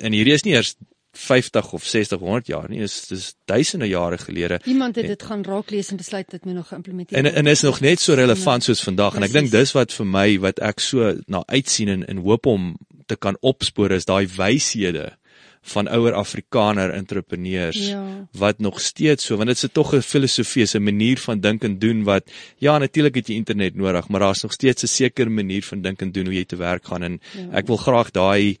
en hierdie is nie eers 50 of 60 100 jaar nie is dis duisende jare gelede iemand het dit gaan raak lees en besluit dit moet nog geïmplementeer en en is nog net so relevant soos vandag en ek dink dis wat vir my wat ek so na uitsien en en hoop om te kan opspoor is daai wyshede van ouer Afrikaner entrepreneurs ja. wat nog steeds so want dit is tog 'n filosofie, 'n manier van dink en doen wat ja natuurlik het jy internet nodig, maar daar's nog steeds 'n sekere manier van dink en doen hoe jy te werk gaan en ja. ek wil graag daai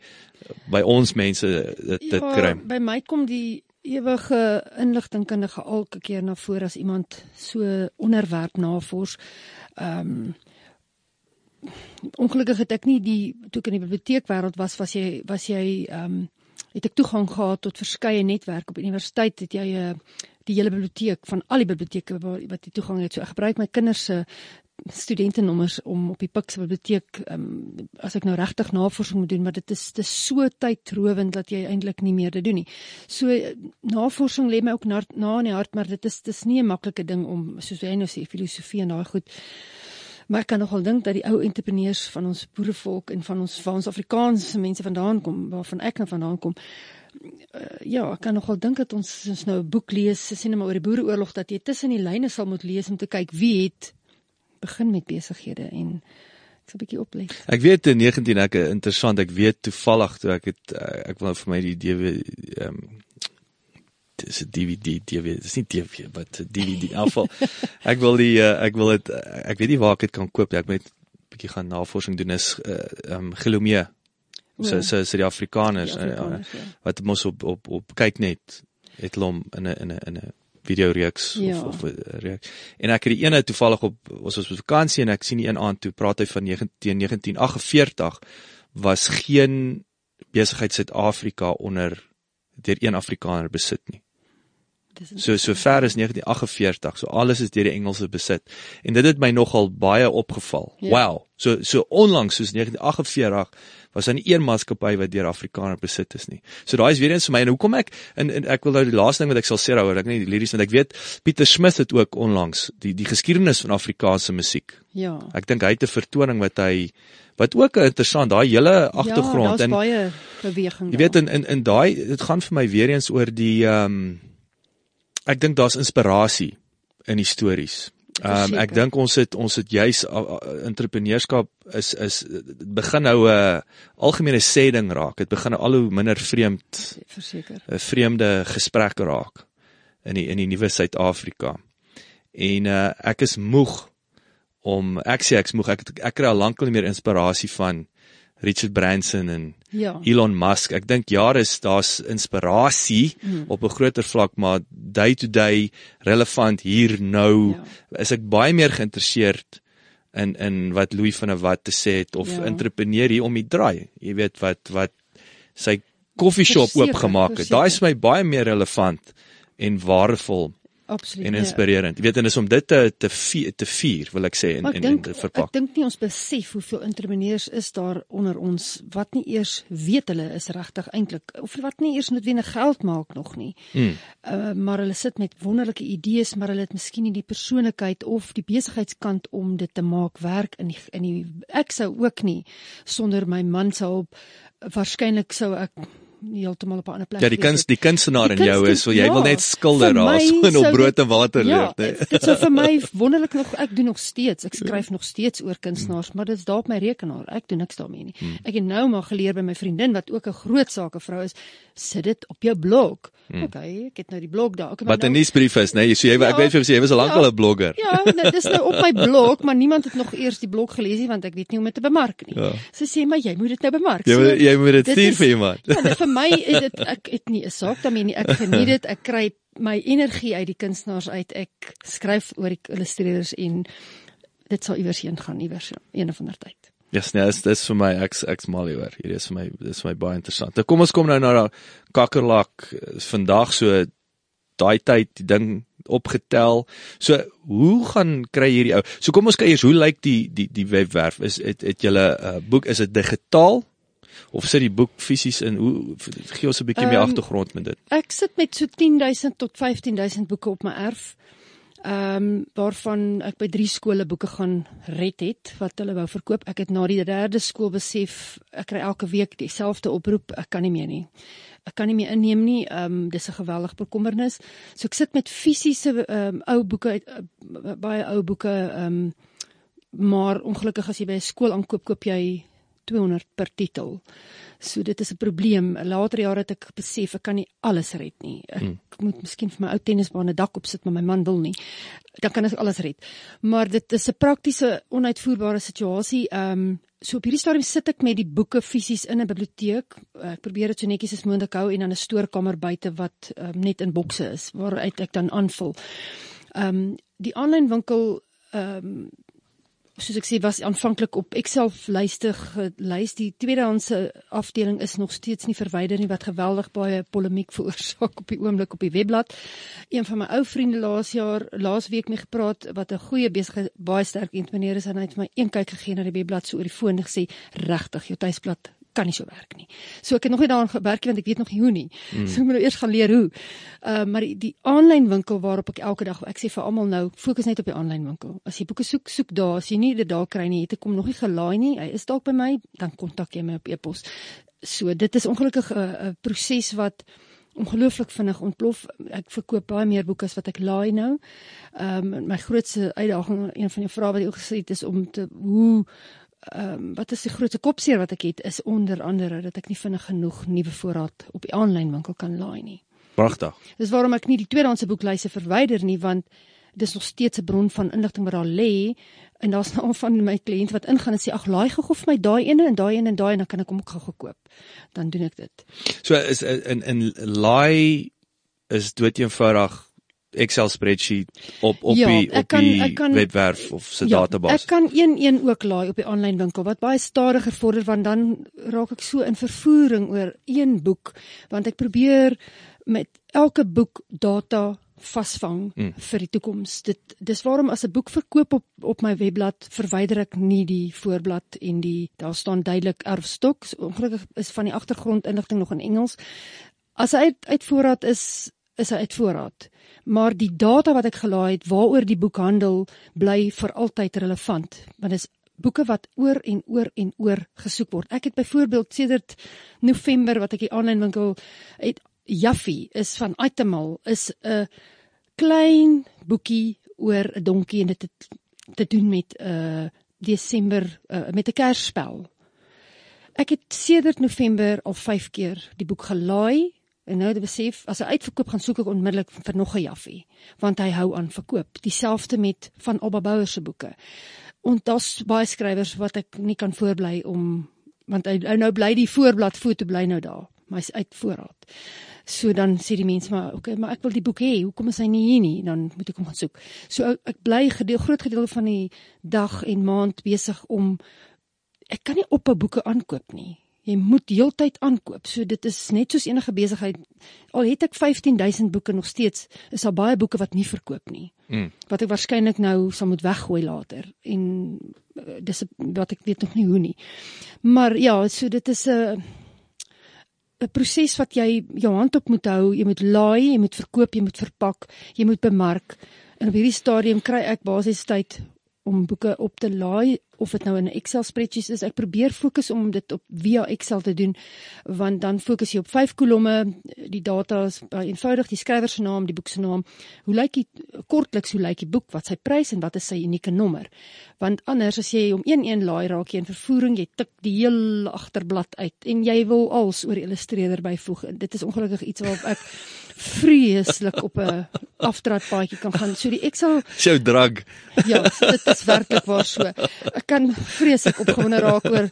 by ons mense dit dit ja, kry. By my kom die ewige inligtingkundige elke keer na vore as iemand so onderwerp navors. Ehm um, ongelukkig het ek nie die toe ek in die biblioteekwêreld was was jy was jy ehm um, het ek toegang gehad tot verskeie netwerke op universiteit het jy 'n eh, die hele biblioteek van al die biblioteke wat jy toegang het so ek gebruik my kinders se studentenommers om op die Pix biblioteek um, as ek nou regtig navorsing moet doen maar dit is dis so tydrowend dat jy eintlik nie meer dit doen nie. So navorsing lê my ook na na in die hart maar dit is dis nie 'n maklike ding om soos jy nou sê filosofie en daai goed Maar ek kan nogal dink dat die ou entrepreneurs van ons boerevolk en van ons van ons Afrikaanse mense vandaan kom, waarvan ek nou vandaan kom. Uh, ja, ek kan nogal dink dat ons ons nou 'n boek lees, sien net maar oor die boereoorlog dat jy tussen die lyne sal moet lees om te kyk wie het begin met besighede en ek sal 'n bietjie oplet. Ek weet in 19 ek interessant, ek weet toevallig toe ek het eh, ek wil nou vir my die DW ehm um, dis 'n DVD DVD dis nie DVD wat DVD afval [laughs] ek wil die uh, ek wil dit ek weet nie waar ek dit kan koop ek moet 'n bietjie gaan navorsing doen is uh, um Gelomee so so so die Afrikaners, die Afrikaners uh, ja. wat mos op op op kyk net het hom in 'n in 'n in 'n video reeks ja. of of reeks en ek het die ene toevallig op ons was op vakansie en ek sien die een aand toe praat hy van 19 1948 was geen besigheid Suid-Afrika onder deur een Afrikaner besit nie. So so ver as 1948, so alles is deur die Engelse besit. En dit het my nogal baie opgeval. Ja. Wow. So so onlangs soos 1948 was daar nie een maatskappy wat deur Afrikaners besit is nie. So daai is weer eens vir my en hoekom ek en, en ek wil nou die laaste ding wat ek sal sê daaroor, ek nie liries want ek weet Pieter Smith het ook onlangs die die geskiedenis van Afrikaanse musiek. Ja. Ek dink hy het 'n vertoning wat hy wat ook interessant daai hele agtergrond ja, en baie beweging. Jy weet in in in daai dit gaan vir my weer eens oor die ehm um, ek dink daar's inspirasie in die stories. Ehm um, ek dink ons het ons het juis uh, entrepreneurskap is is begin nou 'n uh, algemene sê ding raak. Dit begin nou al hoe minder vreemd verseker. 'n vreemde gesprek raak in die in die nuwe Suid-Afrika. En uh, ek is moeg om ek sê ek's moeg ek ek kry al lank al nie meer inspirasie van Richard Branson en ja. Elon Musk. Ek dink jare is daar's inspirasie mm. op 'n groter vlak, maar day to day relevant hier nou ja. is ek baie meer geïnteresseerd in in wat Louis van der Walt te sê het of ja. entrepreneur hier om die draai. Jy weet wat wat sy koffieshop oopgemaak het. Daai is my baie meer relevant en waardevol Absoluut. En ja. inspirerend. Jy weet en is om dit te te vier, te vier wil ek sê en ek en, denk, en te verpak. Ek dink nie ons besef hoeveel entrepreneurs is daar onder ons wat nie eers weet hulle is regtig eintlik of wat nie eers noodwendig geld maak nog nie. Mm. Uh maar hulle sit met wonderlike idees, maar hulle het miskien nie die persoonlikheid of die besigheidskant om dit te maak werk in die, in die ek sou ook nie sonder my man se hulp waarskynlik sou ek heeltemal op 'n ander plek. Ja, die kunst, die kunstenaar in jou is, wil jy ja, wil net skilder daar so in op brood en water ja, leef, nee. Dit sou vir my [laughs] wonderlik nog ek doen nog steeds. Ek skryf nog steeds oor kunstenaars, maar dit is daar op my rekenaar. Ek doen niks daarmee nie. Hmm. Ek het nou maar geleer by my vriendin wat ook 'n groot sake vrou is, sit dit op jou blog Hmm. Okay, ek het nou die blog daar. Okay, Wat 'n nou, nuusbrief is, nee, jy sê jy ek Ja. weet vir jou sê jy was al lank Ja. al 'n blogger. Ja, nou, dis nou op my blog, maar niemand het nog eers die blog gelees nie want ek weet nie hoe om dit te bemark nie. Ja. Sy sê maar jy moet dit nou bemark. Jy moet jy moet dit dit stuur is- vir iemand. Ja, vir my is dit ek het nie 'n saak daarmee nie. Ek geniet dit. Ek kry my energie uit die kunstenaars uit. Ek skryf oor die illustreerders en dit sal iewers heen gaan iewers een of ander tyd. Ja, yes, nee, dis dis vir my ek's ek's mal hieroor. Hierdie is vir my dis vir my baie interessant. Nou kom ons kom nou na daai kakkerlak eh, vandag so daai tyd die ding opgetel. So hoe gaan kry hierdie ou? So kom ons kyk eers hoe lyk die die die webwerf? Is het het julle 'n uh, boek is dit digitaal of sit die boek fisies in? Hoe gee ons 'n bietjie meer Ehm, agtergrond met dit? Ek sit met so 10000 tot 15000 boeke op my erf. Ehm um, waarvan ek by 3 skole boeke gaan red het wat hulle wou verkoop. Ek het na die derde skool besef ek kry elke week dieselfde oproep, ek kan nie meer nie. Ek kan nie meer inneem nie. Ehm um, dis 'n geweldige bekommernis. So ek sit met fisiese ehm um, ou boeke uit uh, baie ou boeke ehm um, maar ongelukkig as jy by 'n skool aankoop koop jy 200 per titel. So dit is 'n probleem. Later jare het ek besef ek kan nie alles red nie. Ek hmm. moet miskien vir my ou tennisbaan 'n dak opsit, maar my man wil nie. Dan kan ek alles red. Maar dit is 'n praktiese onuitvoerbare situasie. Ehm um, so op hierdie stadium sit ek met die boeke fisies in 'n biblioteek. Ek probeer dit so netjies as moontlik hou en dan 'n stoorkamer buite wat um, net in bokse is waaruit ek dan aanvul. Ehm um, die aanlyn winkel ehm um, soos ek sê was aanvanklik op Excel lyste gelys die tweedehandse afdeling is nog steeds nie verwyder nie wat geweldig baie polemiek veroorsaak op die oomblik op die webblad. Een van my ou vriende laas jaar laasweek mee gepraat wat 'n goeie besige baie sterk entrepreneur is en hy het my een kyk gegee na die webblad so oor die foon gesê regtig jou tuisblad kan nie so werk nie. So ek het nog nie daaraan gewerk nie want ek weet nog nie hoe nie. Mm. So ek moet nou eers gaan leer hoe. Uh maar die, die aanlyn winkel waarop ek elke dag ek sê vir almal nou fokus net op die aanlyn winkel. As jy boeke soek, soek daar. As jy nie dit daar kry nie, het ek kom nog nie gelaai nie. Hy is dalk by my, dan kontak jy my op e-pos. So dit is ongelukkig 'n uh, 'n proses wat ongelooflik vinnig ontplof. Ek verkoop baie meer boeke as wat ek laai nou. Ehm um, my grootste uitdaging, een van die vrae wat jy ook gesê het is om te hoe ehm um, wat is die grootste kopseer wat ek het is onder andere dat ek nie vinnig genoeg nuwe voorraad op die aanlyn winkel kan laai nie. Pragtig. Dis waarom ek nie die tweedehandse boeklyse verwyder nie want dis nog steeds 'n bron van inligting wat daar lê en daar's [laughs] nou van my kliënte wat ingaan en sê ag laai gou vir my daai ene en daai ene en daai en dan kan ek hom ook gou gekoop. Dan doen ek dit. So is in in laai is dood eenvoudig Excel spreadsheet op op Ja, die op kan- die kan- webwerf of se Ja, database. ek kan een een ook laai op die aanlyn winkel wat baie stadiger vorder want dan raak ek so in vervoering oor een boek want ek probeer met elke boek data vasvang Mm. mm. vir die toekoms. Dit dis waarom as 'n boek verkoop op op my webblad verwyder ek nie die voorblad en die daar staan duidelik erfstok. Ongelukkig is van die agtergrondinligting nog in Engels. As hy uit, uit voorraad is, is hy uit voorraad. Maar die data wat ek gelaai het waaroor die boek handel, bly vir altyd relevant, want dit is boeke wat oor en oor en oor gesoek word. Ek het byvoorbeeld sedert November wat ek die aanlyn winkel het Jaffie is van Itemal is 'n klein boekie oor 'n donkie en dit het te doen met 'n uh, Desember uh, met 'n Kersspel. Ek het sedert November al 5 keer die boek gelaai en nou het besef as hy uitverkoop gaan soek ek onmiddellik vir nog 'n Jaffie want hy hou aan verkoop. Dieselfde met van Alba Bouwer se boeke. En daar's baie skrywers wat ek nie kan voorbly om want hy, hy nou bly die voorblad foto bly nou daar, maar hy's uit voorraad. So dan sê die mense maar okay, maar ek wil die boek hê. Hoekom is hy nie hier nie? Dan moet ek hom gaan soek. So ek, ek bly gedeel groot gedeelte van die dag en maand besig om ek kan nie op 'n boeke aankoop nie. Jy moet heeltyd aankoop. So dit is net soos enige besigheid. Al het ek 15000 boeke nog steeds, is daar baie boeke wat nie verkoop nie. Mm. Wat ek waarskynlik nou sal moet weggooi later en uh, dis wat ek weet nog nie hoe nie. Maar ja, so dit is 'n 'n proses wat jy jou hand op moet hou. Jy moet laai, jy moet verkoop, jy moet verpak, jy moet bemark. En op hierdie stadium kry ek basies tyd om boeke op te laai of dit nou in 'n Excel spreadsheet is. Ek probeer fokus om dit op via Excel te doen want dan fokus jy op vyf kolomme, die data is baie eenvoudig, die skrywer se naam, die boek se naam. Hoe lyk die kortliks hoe lyk die boek, wat sy prys en wat is sy unieke nommer? Want anders as jy hom een-een laai raak jy in vervoering, jy tik die heel agterblad uit en jy wil als oor illustreerder byvoeg. Dit is ongelukkig iets waarop ek vreeslik op 'n aftradpaadjie kan gaan. So die Excel Jou drag. Ja, dit is werklik waar so. Ek kan vreeslik opgewonde raak oor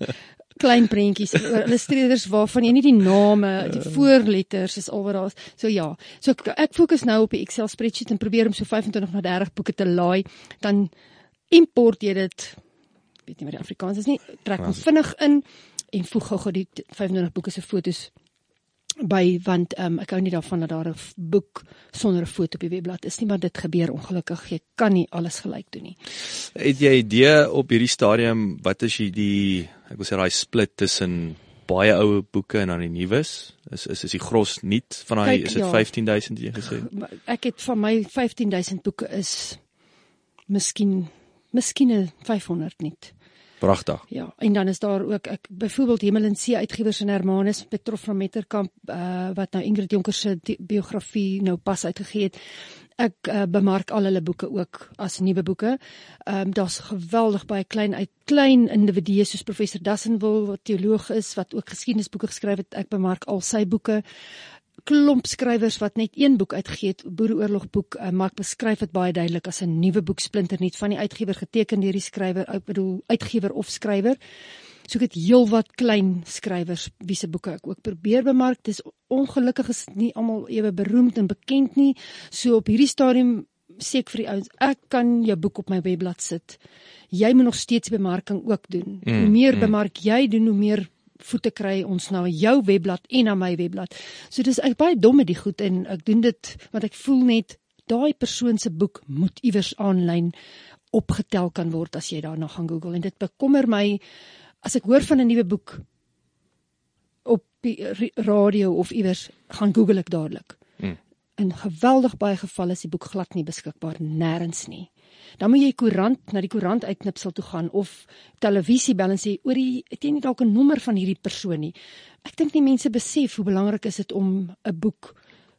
klein prentjies oor illustreerders waarvan jy nie die name, die voorletters is al wat daar is. So ja. So ek, ek fokus nou op die Excel spreadsheet en probeer om so 25 na 30 boeke te laai, dan import jy dit weet nie wat die Afrikaans is nie, trek hom vinnig in en voeg gou-gou die 25 boeke se fotos by want um, ek hou nie daarvan dat daar 'n boek sonder 'n foto op die webblad is nie maar dit gebeur ongelukkig jy kan nie alles gelyk doen nie. Het jy idee op hierdie stadium wat is die ek wil sê daai split tussen baie ou boeke en dan die nuus? Is is is die gros nuut van daai is dit ja. 15000 jy gesê? Ek het van my 15000 boeke is miskien miskien 'n 500 niet. Pragtig. Ja, en dan is daar ook ek byvoorbeeld Hemel en See uitgewers in Hermanus Petrof van Metterkamp uh, wat nou Ingrid Jonker se biografie nou pas uitgegee het. Ek uh, bemark al hulle boeke ook as nuwe boeke. Ehm um, daar's geweldig baie klein uit klein individue soos professor Dassenwil wat teoloog is wat ook geskiedenisboeke geskryf het. Ek bemark al sy boeke klomp skrywers wat net een boek uitgegee het, Boereoorlog boek, uh, maar ek beskryf dit baie duidelik as 'n nuwe boek splinternuut van die uitgewer geteken deur die skrywer, ek bedoel uitgewer of skrywer. So ek het heelwat klein skrywers wie se boeke ek ook probeer bemark. Dis ongelukkig is nie almal ewe beroemd en bekend nie. So op hierdie stadium sê ek vir die ouens, ek kan jou boek op my webblad sit. Jy moet nog steeds bemarking ook doen. Mm, hoe meer mm. bemark jy doen, hoe meer voete kry ons na jou webblad en na my webblad. So dis ek baie dom met die goed en ek doen dit want ek voel net daai persoon se boek moet iewers aanlyn opgetel kan word as jy daarna gaan Google en dit bekommer my as ek hoor van 'n nuwe boek op die radio of iewers gaan Google ek dadelik. Mm. In geweldig baie gevalle is die boek glad nie beskikbaar nêrens nie. Dan moet jy koerant na die koerant uitknipsel toe gaan of televisie bel en sê oor die het jy nie dalk 'n nommer van hierdie persoon nie. Ek dink nie mense besef hoe belangrik is dit om 'n boek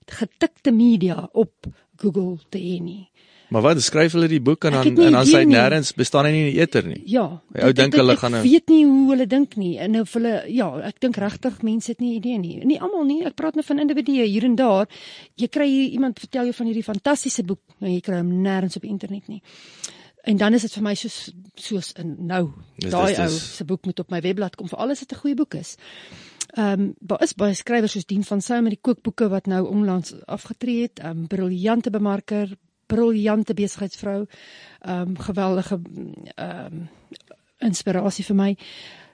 getikte media op Google te hê nie. Maar wat skryf hulle die boek en Ek dan nie en dan sê nêrens bestaan hy nie in die eter nie. Ja, ou dit- dink hulle ek gaan 'n- weet nie hoe hulle dink nie. En of hulle ja, ek dink regtig mense het nie idee nie. Nie almal nie. Ek praat nou van individue hier en daar. Jy kry iemand vertel jou van hierdie fantastiese boek, nou jy kry hom nêrens op internet nie. En dan is dit vir my soos soos in nou, daai ou se boek moet op my webblad kom vir alles wat 'n goeie boek is. Ehm um, daar is baie skrywers soos Dien van Sail met die kookboeke wat nou onlangs afgetree het. Ehm um, briljante bemarker, briljante besigheidsvrou. Ehm um, geweldige ehm um, inspirasie vir my.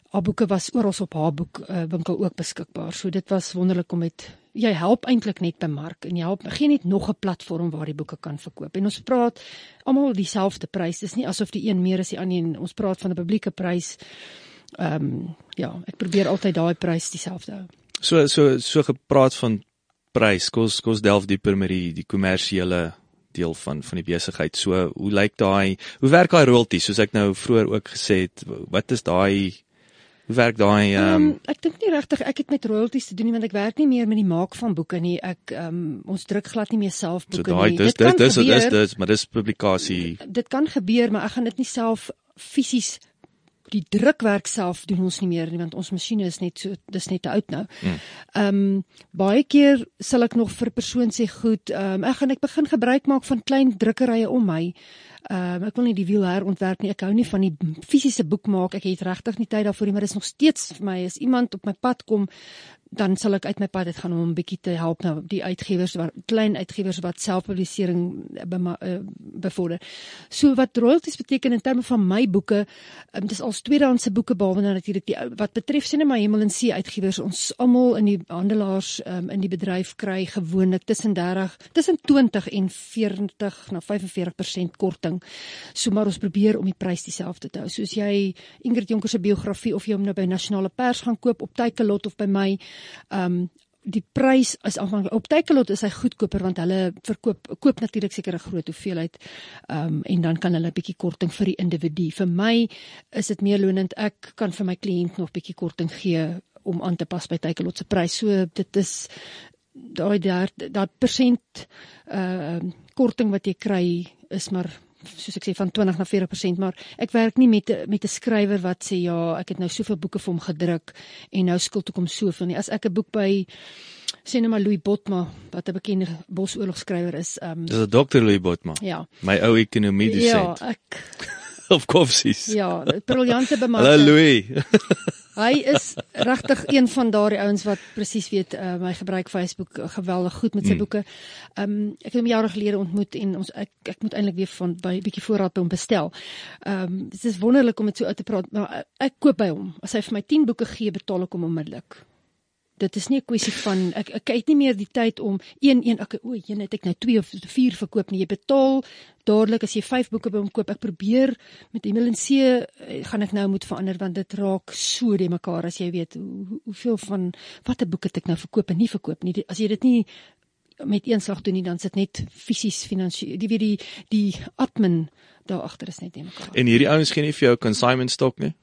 Haar boeke was oral op haar boek uh, winkel ook beskikbaar. So dit was wonderlik om met jy help eintlik net bemark en jy help gee net nog 'n platform waar die boeke kan verkoop. En ons praat almal dieselfde prys. Dis nie asof die een meer is die ander nie. Ons praat van 'n publieke prys. Ehm um, ja, ek probeer altyd daai prys dieselfde hou. So so so gepraat van prys. Kos kos delf dieper met die die kommersiële deel van van die besigheid. So hoe lyk daai hoe werk daai royalties soos ek nou vroeër ook gesê het wat is daai hoe werk daai ehm um, Um, ek dink nie regtig ek het met royalties te doen nie want ek werk nie meer met die maak van boeke nie. Ek ehm um, ons druk glad nie meer self so boeke daai nie. dis Dit kan dis dis dis gebeur. dis maar dis publikasie dit kan gebeur, maar ek gaan dit nie self fisies die drukwerk self doen ons nie meer nie want ons masjiene is net so dis net te oud nou. Ehm um, baie keer sal ek nog vir persoon sê goed, ehm um, ek gaan ek begin gebruik maak van klein drukkerye om my. Ehm um, ek wil nie die wiel herontwerp nie. Ek hou nie van die fisiese boek maak. Ek het regtig nie tyd daarvoor nie, maar dit is nog steeds vir my as iemand op my pad kom dan sal ek uit my pad uit gaan om 'n bietjie te help nou die uitgewers wat klein uitgewers wat selfpublisering bema- eh, bevorder. So wat royalties beteken in terme van my boeke, um, dis als tweedehandse boeke behalwe nou natuurlik die wat betref sien my Hemel en See uitgewers ons almal in die handelaars um, in die bedryf kry gewoonlik tussen 30 tussen 20 en 40 na 45% korting. So maar ons probeer om die prys dieselfde te hou. Soos jy Ingrid Jonker se biografie of jy hom nou by Nasionale Pers gaan koop op Takealot of by my, ehm um, die prys is afhanklik. Op Takealot is hy goedkoper want hulle verkoop koop natuurlik seker 'n groot hoeveelheid. Ehm um, en dan kan hulle 'n bietjie korting vir die individu. Vir my is dit meer lonend ek kan vir my kliënt nog bietjie korting gee om aan te pas by Takealot se prys. So dit is daai dat persent uh korting wat jy kry is maar soos ek sê van 20 na 40%, maar ek werk nie met met 'n skrywer wat sê ja, ek het nou soveel boeke vir hom gedruk en nou skuld toe kom soveel nie. As ek 'n boek by sê net maar Louis Botma wat 'n bekende bosoorlogskrywer is, um, Dis 'n dokter Louis Botma. Ja. My ou ekonomie dosent. Ja, ek of koffsies. Ja, briljante [laughs] bemarking. Hallo Louis. [laughs] Hy is regtig een van daardie ouens wat presies weet uh, my gebruik Facebook geweldig goed met sy mm. boeke. Ehm um, ek het hom jare gelede ontmoet en ons ek ek moet eintlik weer van by 'n bietjie voorraad by hom bestel. Ehm um, dit is wonderlik om met so uit te praat, maar ek koop by hom. As hy vir my 10 boeke gee, betaal ek hom onmiddellik dit is nie 'n kwessie van ek ek het nie meer die tyd om een een ek o, een het ek nou 2 of 4 verkoop nie. Jy betaal dadelik as jy 5 boeke by hom koop. Ek probeer met Emil en C eh, gaan ek nou moet verander want dit raak so de mekaar as jy weet hoe, hoeveel van watter boeke het ek nou verkoop en nie verkoop nie. As jy dit nie met een slag doen nie dan sit net fisies finansiëel die weet die die admin daar agter is net de mekaar. En hierdie ouens gee nie vir jou consignment stok nie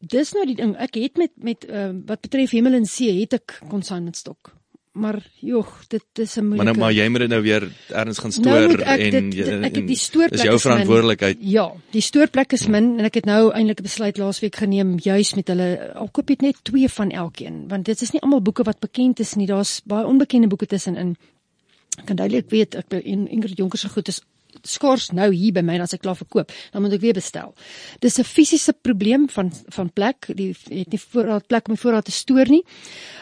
dis nou die ding. Ek het met met uh, wat betref hemel en see het ek consignment stok. Maar joh, dit is 'n moeilike. Maar nou maar jy moet dit nou weer ergens gaan stoor nou ek en dit, ek het die stoorplek is jou verantwoordelikheid. Ja, die stoorplek is min en ek het nou eintlik 'n besluit laasweek geneem juis met hulle al koop ek net twee van elkeen want dit is nie almal boeke wat bekend is nie. Daar's baie onbekende boeke tussenin. Ek kan duidelik weet ek in Ingrid Jonker se goed is skors nou hier by my as ek klaar verkoop, dan moet ek weer bestel. Dis 'n fisiese probleem van van plek. Die het nie voorraad plek om die voorraad te stoor nie.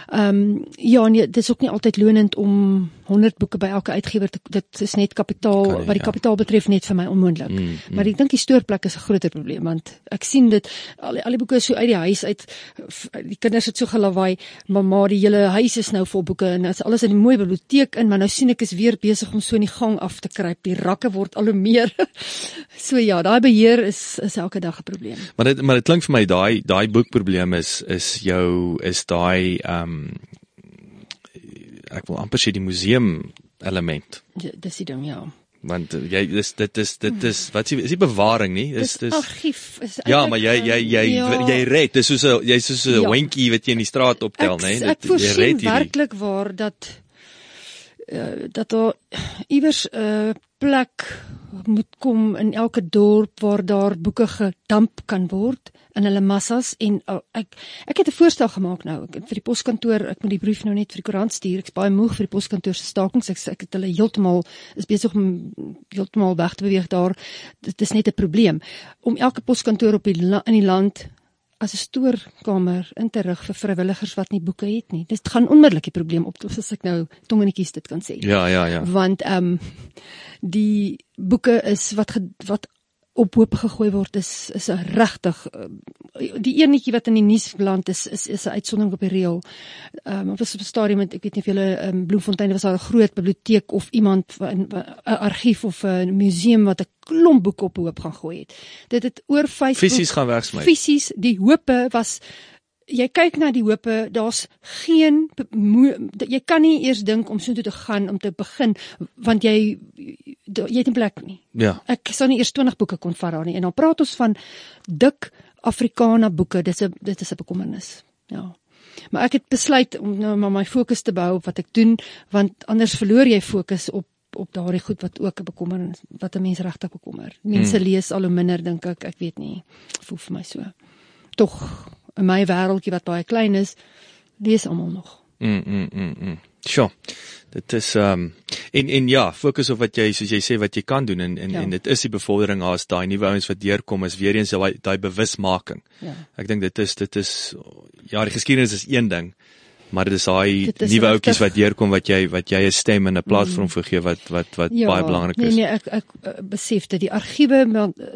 Ehm um, ja, nee, dit is ook nie altyd lonend om 100 boeke by elke uitgewer te dit is net kapitaal nie, wat die ja. kapitaal betref net vir my onmoontlik. Mm, mm. Maar ek dink die stoorplek is 'n groter probleem want ek sien dit al die, al die boeke is so uit die huis uit die kinders het so gelawaai, mamma die hele huis is nou vol boeke en is alles in 'n mooi biblioteek in, maar nou sien ek is weer besig om so in die gang af te kruip. Die rakke word al hoe meer. [laughs] so ja, daai beheer is is elke dag 'n probleem. Maar dit maar dit klink vir my daai daai boekprobleem is is jou is daai ehm um, ek wil amper sê die museum element. Ja, dis die ding ja. Want uh, jy dis dit is dit is wat is die bewaring nie? Dis dis argief is Ja, maar jy jy jy ja. jy red. Dis soos 'n jy's soos 'n ja. hondjie wat jy in die straat optel, nê? Nee? Dit jy red hier. Werklik waar dat uh, dat daar iewers 'n uh, plek moet kom in elke dorp waar daar boeke gedamp kan word in hulle massas. En oh, ek ek het 'n voorstel gemaak nou. Ek, vir die poskantoor ek moet die brief nou net vir die koerant stuur. Ek's baie moeg vir die poskantoor se stakings. Ek, ek het hulle heeltemal is besig om heeltemal weg te beweeg daar. Dit is net 'n probleem. Om elke poskantoor op die in die land as 'n stoorkamer in te rig vir vrywilligers wat nie boeke het nie. Dit gaan onmiddellik die probleem op as ek nou tongenetjies dit kan sê. Ja, ja, ja. Want ehm um, die boeke is wat wat op hoop gegooi word is is regtig eh, die enetjie wat in die nuus beland is is is 'n uitsondering op die reël. Ehm um, op 'n stadium met ek weet nie of julle um, Bloemfontein was daar 'n groot biblioteek of iemand 'n argief of 'n museum wat 'n klomp boeke op hoop gaan gooi het. Dit het oor 5 fisies gaan wegsmy. Fisies, die hoope was jy kyk na die hope, daar's geen jy kan nie eers dink om so toe te gaan om te begin want jy jy het nie plek nie. Ja. Ek sou nie eers 20 boeke kon vat daar nie en dan praat ons van dik Afrikaner boeke. Dis 'n dit is 'n bekommernis. Ja. Maar ek het besluit om nou maar my fokus te behou op wat ek doen want anders verloor jy fokus op op daardie goed wat ook 'n bekommernis wat 'n mens regtig bekommer. Mense hmm. lees al hoe minder dink ek, ek weet nie. Voel vir my so. Tog in my wêreldjie wat baie klein is, lees almal nog. Mm mm mm. mm. Sjoe. Dit is ehm um, en en ja, fokus op wat jy soos jy sê wat jy kan doen en en ja. en dit is die bevordering as daai nuwe ouens wat deurkom is weer eens daai daai bewusmaking. Ja. Ek dink dit is dit is ja, die geskiedenis is een ding, maar dit is daai nuwe ouetjies wat deurkom wat jy wat jy 'n stem en 'n platform mm. vergee wat wat wat ja, baie belangrik is. Nee nee, ek ek uh, besef dit die argiewe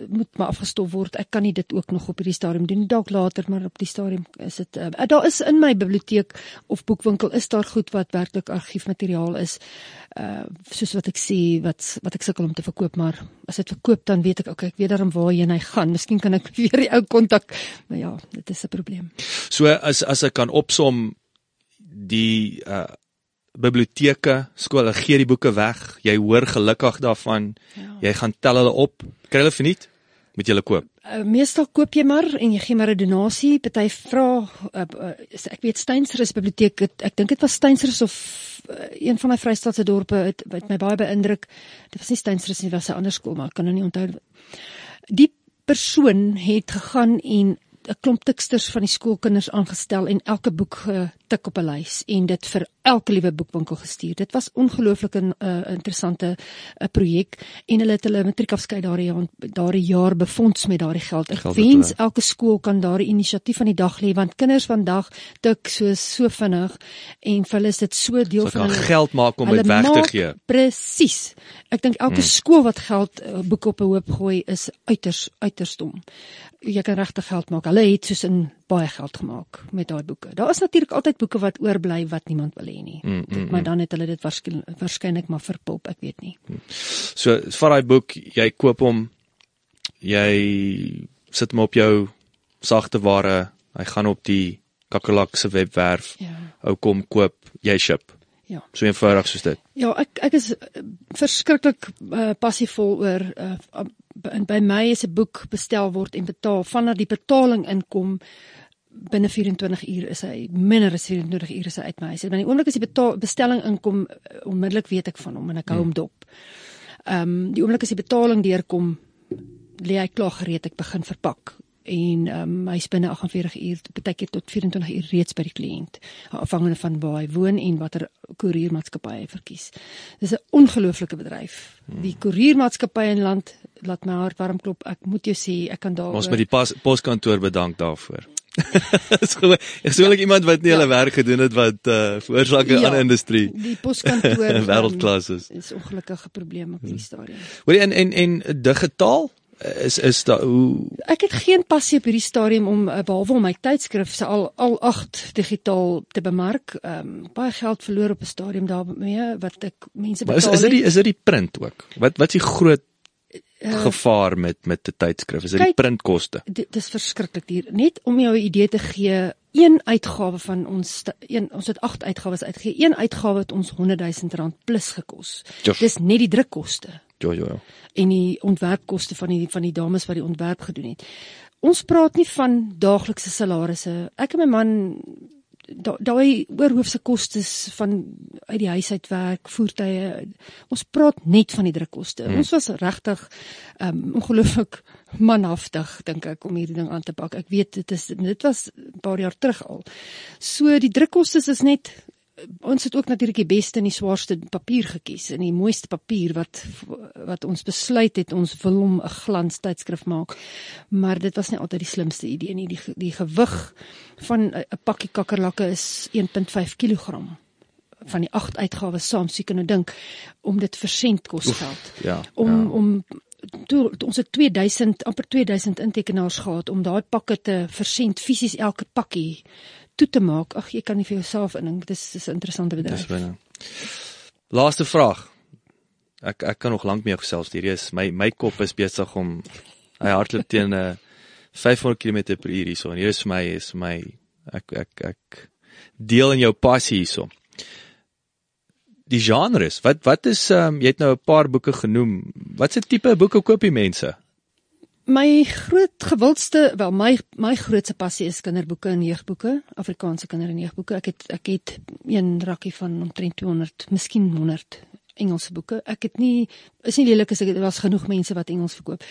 moet maar afgestof word. Ek kan nie dit ook nog op hierdie stadium doen dalk later, maar op die stadium is dit uh, daar is in my biblioteek of boekwinkel is daar goed wat werklik argiefmateriaal is. Uh soos wat ek sê wat wat ek sukkel om te verkoop, maar as dit verkoop dan weet ek okay, ek weet daarom waarheen hy gaan. Miskien kan ek [laughs] weer die ou kontak, maar ja, dit is 'n probleem. So as as ek kan opsom die uh biblioteke, skole gee die boeke weg. Jy hoor gelukkig daarvan. Ja. Jy gaan tel hulle op. Kry hulle verniet met julle koop. Uh, meestal koop jy maar en jy gee maar 'n donasie. Party vra uh, uh, ek weet Steynsrus biblioteek, het, ek dink dit was Steynsrus of uh, een van my Vrystaatse dorpe het, het my baie beïndruk. Dit was nie Steynsrus nie, was 'n ander skool, maar ek kan nou nie onthou. Die persoon het gegaan en 'n klomp tiksters van die skoolkinders aangestel en elke boek getik op 'n lys en dit vir elke liewe boekwinkel gestuur. Dit was ongelooflik 'n uh, interessante uh, projek en hulle het hulle matriekafskei daardie jaar daardie jaar befonds met daardie geld. Ek Geld wens het elke skool kan daardie inisiatief aan die dag lê want kinders vandag tik so so vinnig en vir hulle is dit so deel So van hulle geld maak om dit Hulle weg te gee. Presies. Ek dink elke hmm. skool wat geld uh, boeke op 'n hoop gooi is uiters uiters dom. Jy kan regtig geld maak. Hulle het soos in baie geld gemaak met daai boeke. Daar is natuurlik altyd boeke wat oorbly wat niemand wil hê nie. Mm, Dit- Maar dan het hulle dit waarskynlik waarskynlik maar verpulp, ek weet nie. So vat daai boek, jy koop hom. Jy sit hom op jou sagte ware. Hy gaan op die Kakelak se webwerf. Ja. Ou kom koop, jy ship. Ja. So eenvoudig soos dit. Ja, ek ek is uh, verskriklik uh, passievol oor uh, uh, by- my is 'n boek bestel word en betaal vanaf die betaling inkom binne 24 uur is hy minder as 24 uur is hy uit my huis. Maar die oomblik as die betaal, bestelling inkom, onmiddellik weet ek van hom en ek hou hom dop. Ehm um, die oomblik as die betaling deurkom, lê hy klaar gereed, ek begin verpak en ehm um, hy's binne 48 uur, baie keer tot 24 uur reeds by die kliënt, afhangende van waar hy woon en watter koeriermaatskappy hy verkies. Dis 'n ongelooflike bedryf. Die koeriermaatskappy in land laat my hart warm klop. Ek moet jou sê, ek kan daar Ons moet die pas, poskantoor bedank daarvoor. Dis [laughs] gewoon is gewoonlik iemand wat nie hulle werk gedoen het wat uh veroorsaak 'n Ja. ander industrie die poskantoor [laughs] ehm, wêreldklas is. is ongelukkige probleem op die stadium. Hoorie en en en digitaal is is daar hoe Ek het geen passie op hierdie stadium om uh, behalwe om my tydskrif se al al 8 digitaal te bemark. Ehm um, baie geld verloor op 'n stadium daarmee wat ek mense maar is betaal. is dit die is dit die print ook? Wat wat is die groot Uh, gevaar met met 'n tydskrif? Is dit die printkoste? dit is verskriklik duur. Net om jou 'n idee te gee, een uitgawe van ons een ons het 8 uitgawes uitgegee. Een uitgawe het ons 100 000 rand plus gekos. Jof. Dis net die drukkoste Jo jo. jo. en die ontwerpkoste van die van die dames wat die ontwerp gedoen het. Ons praat nie van daaglikse salarisse. Ek en my man da- daai oorhoofse kostes van uit die huis uit werk, voertuie. Ons praat net van die drukkoste. Hmm. Ons was regtig um ongelooflik manhaftig dink ek om hierdie ding aan te pak. Ek weet dit is dit was 'n paar jaar terug al. So die drukkoste is net ons het ook natuurlik die beste en die swaarste papier gekies en die mooiste papier wat wat ons besluit het ons wil hom 'n glans tydskrif maak. Maar dit was nie altyd die slimste idee nie. Die die gewig van 'n pakkie kakkerlakke is 1.5 kg van die 8 uitgawes saam, so jy kan nou dink om dit versend kos geld. Ja. Om ja. om toe toe ons het 2000 amper 2000 intekenaars gehad om daai pakke te versend fisies elke pakkie toe te maak. Ag, jy kan nie vir jouself indink. Dis dis 'n interessante Dis bedryf. binne. Laaste vraag. Ek ek kan nog lank jou gesels hier. Is my my kop is besig om hy hardloop teen 'n 500 km per uur hierso en hier is vir my is my ek ek ek deel in jou passie hierso. Die genres. Wat wat is ehm um, jy het nou 'n paar boeke genoem. Watse tipe boeke koop die mense? My groot gewildste, wel my my grootste passie is kinderboeke en jeugboeke, Afrikaanse kinder- en jeugboeke. Ek het ek het een rakkie van omtrent 200, miskien 100 Engelse boeke. Ek het nie is nie lelik as ek was genoeg mense wat Engels verkoop.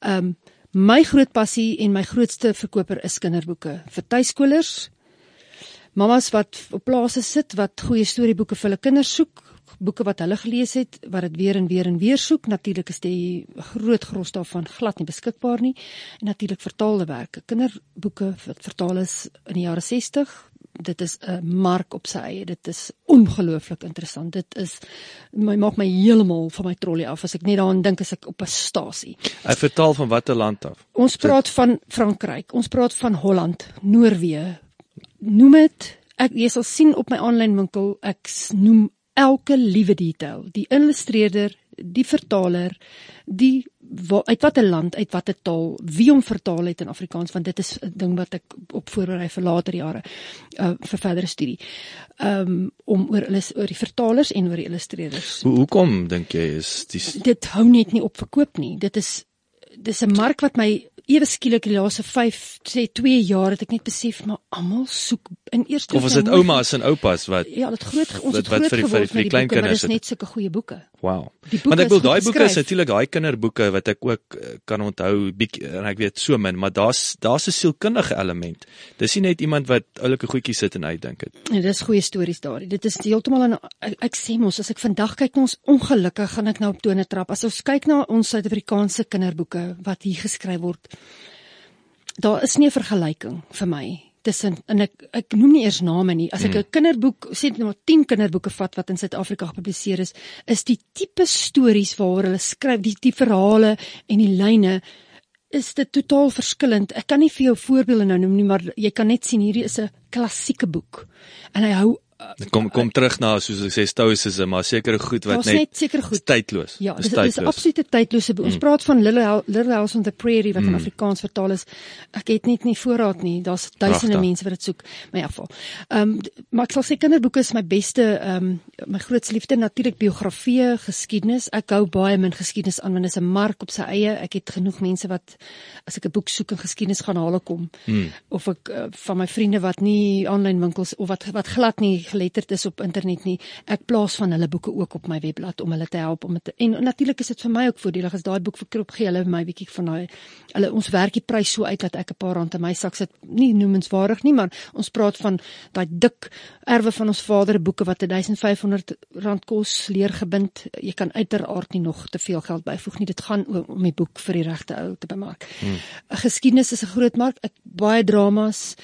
Ehm um, my groot passie en my grootste verkoper is kinderboeke vir tuiskolers. Mamas wat op plase sit wat goeie storieboeke vir hulle kinders soek, boeke wat hulle gelees het, wat dit weer en weer en weer soek. Natuurlik is die groot gros daarvan glad nie beskikbaar nie. En natuurlik vertaalde werke. Kinderboeke wat vertaal is in die jare 60. Dit is 'n mark op sy eie. Dit is ongelooflik interessant. Dit is my maak my heeltemal van my trollie af as ek net daaraan dink as ek op 'n stasie. Hy vertaal van watter land af? Ons praat van Frankryk, ons praat van Holland, Noorwe. Noem dit ek jy sal sien op my aanlyn winkel ek noem elke liewe detail. Die illustreerder, die vertaler, die wa, uit watter land, uit watter taal, wie hom vertaal het in Afrikaans want dit is 'n ding wat ek op voorberei vir later jare uh vir verdere studie. Um om oor hulle oor die vertalers en oor die illustreerders. Hoe hoekom dink jy is die Dit hou net nie op verkoop nie. Dit is dis 'n mark wat my ewe skielik die laaste 5 sê 2 jaar het ek net besef maar almal soek in eerste of is dit oumas en oupas wat Ja, dit groot ons het groot vir die- vir geword die die boeke, maar kleinkinders dis het- net sulke goeie boeke. Wow. Want ek is wil daai boeke is natuurlik daai kinderboeke wat ek ook eh, kan onthou bietjie en ek weet so min, maar daar's daar's 'n sielkundige element. Dis nie net iemand wat oulike goedjies sit en uitdink het. En dis goeie stories daardie. Dit is heeltemal 'n ek, ek sê mos as ek vandag kyk na ons ongelukkig gaan ek nou op tone trap. As ons kyk na ons Suid-Afrikaanse kinderboeke wat hier geskryf word, daar is nie 'n vergelyking vir my tussen en ek ek noem nie eers name nie. As ek 'n kinderboek sê net maar 10 kinderboeke vat wat in Suid-Afrika gepubliseer is, is die tipe stories waaroor hulle skryf, die die verhale en die lyne is dit totaal verskillend. Ek kan nie vir jou voorbeelde nou noem nie, maar jy kan net sien hierdie is 'n klassieke boek. En hy hou kom kom terug na soos ek sê stoïcisme, maar sekere goed wat net net sekere goed. tydloos. Ja, Is dis dis 'n absolute tydlose boek. Ons praat van Little Little House on the Prairie wat in Afrikaans vertaal is. Ek het net nie voorraad nie. Daar's duisende Pragtig. mense wat dit soek. Maar in geval. Ehm um, maar ek sal sê kinderboeke is my beste ehm um, my grootste liefde natuurlik biografieë, geskiedenis. Ek hou baie min geskiedenis aan want dit is 'n mark op sy eie. Ek het genoeg mense wat as ek 'n boek soek en geskiedenis gaan haal kom Hmm. of ek uh, van my vriende wat nie aanlyn winkels of wat wat glad nie geletterd is op internet nie. Ek plaas van hulle boeke ook op my webblad om hulle te help om dit te, en natuurlik is dit vir my ook voordelig as daai boek verkoop gee hulle my bietjie van daai hulle ons werk die prys so uit dat ek 'n paar rand in my sak sit. Nie noemenswaardig nie, maar ons praat van daai dik erwe van ons vader boeke wat 1500 rand kos leergebind. Jy kan uiteraard nie nog te veel geld byvoeg nie. Dit gaan o- om die boek vir die regte ou te bemark. Hmm. Geskiedenis is 'n groot mark. Ek baie dramas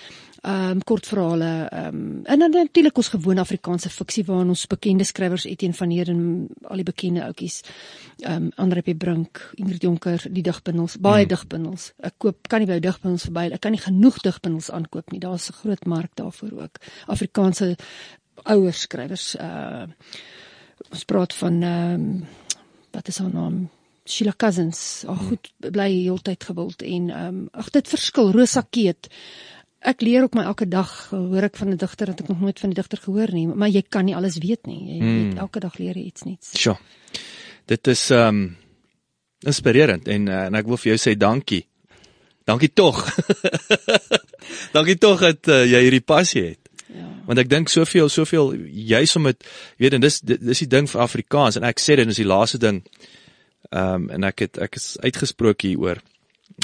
ehm um, kortverhale ehm um, en dan natuurlik ons gewone Afrikaanse fiksie waarin ons bekende skrywers Etienne van Heerden al die bekende ouetjies ehm um, Andre P Brink, Ingrid Jonker, die digbundels, baie hmm. digbundels. Ek koop kan nie by digbundels verby. Ek kan nie genoeg digbundels aankoop nie. Daar's 'n groot mark daarvoor ook. Afrikaanse ouer skrywers uh ons praat van ehm um, wat is haar naam? Sheila Cousins. Ag goed, bly heeltyd gewild en ehm um, ag dit verskil. Rosa Keet. Ek leer ook my elke dag hoor ek van 'n digter wat ek nog nooit van 'n digter gehoor nie, maar jy kan nie alles weet nie. Jy Hmm. weet elke dag leer jy iets nuuts. Sjoe. Dit is ehm um, inspirerend en uh, en ek wil vir jou sê dankie. Dankie tog. [laughs] dankie tog dat uh, jy hierdie passie het. Ja. Want ek dink soveel soveel juis om dit weet en dis dis die ding vir Afrikaans en ek sê dit is die laaste ding. Ehm um, en ek het ek is uitgesprook hieroor.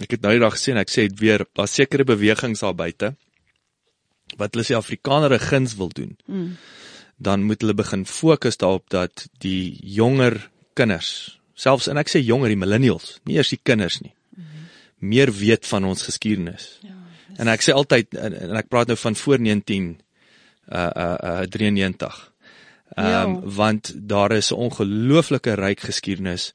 Ek het nou die dag gesien ek sê dit weer daar sekere bewegings daar buite wat hulle sê Afrikaner 'n guns wil doen. Mm. Dan moet hulle begin fokus daarop dat die jonger kinders, selfs en ek sê jonger die millennials, nie eers die kinders nie, meer weet van ons geskiedenis. Ja. En ek sê altyd en, en ek praat nou van voor 19 uh uh, uh 93. Ehm Ja. um, want daar is 'n ongelooflike ryk geskiedenis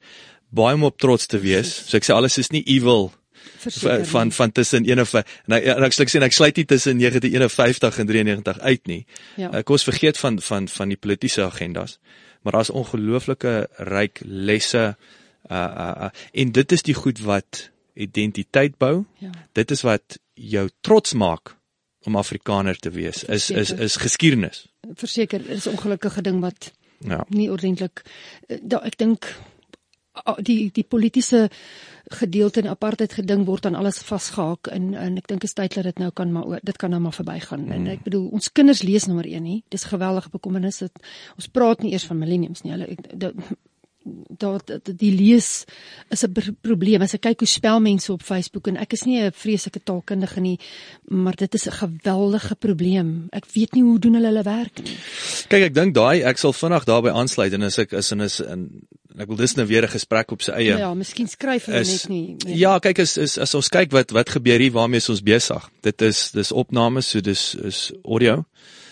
baie om op trots te wees. So ek sê alles is nie evil Verseker van nie. van tussen 51 en ek, en ek sê ek sê ek sluit nie tussen 1951 en 93 uit nie. Ja. Ek ons vergeet van van van die politieke agendas. Maar daar's ongelooflike ryk lesse uh uh, uh en dit is die goed wat identiteit bou. Ja. Dit is wat jou trots maak om Afrikaner te wees. Is is Verseker. is geskiedenis. Verseker, is 'n ongelukkige ding wat Ja. nie ordentlik eh, da, ek dink die die politieke gedeelte in apartheid geding word aan alles vasgehaak en en ek dink is tyd dat dit nou kan maar dit kan nou maar verbygaan. Mm. en ek bedoel ons kinders lees nommer 1 nie dis geweldige bekommernis dat ons praat nie eers van millenniums nie. Hulle dat dat die lees is 'n pr- probleem. As ek kyk hoe spel mense op Facebook en ek is nie 'n vreeslike taalkundige nie maar dit is 'n geweldige probleem. Ek weet nie hoe doen hulle hulle werk nie. Kyk, ek dink daai ek sal vinnig daarbey aansluit en as ek is en is in ek wil dis nou weer 'n gesprek op sy eie. Ja, ja miskien skryf hulle is net nie. meer. Ja, kyk as is as ons kyk wat wat gebeur hier waarmee is ons besig. Dit is dis opnames, so dis is audio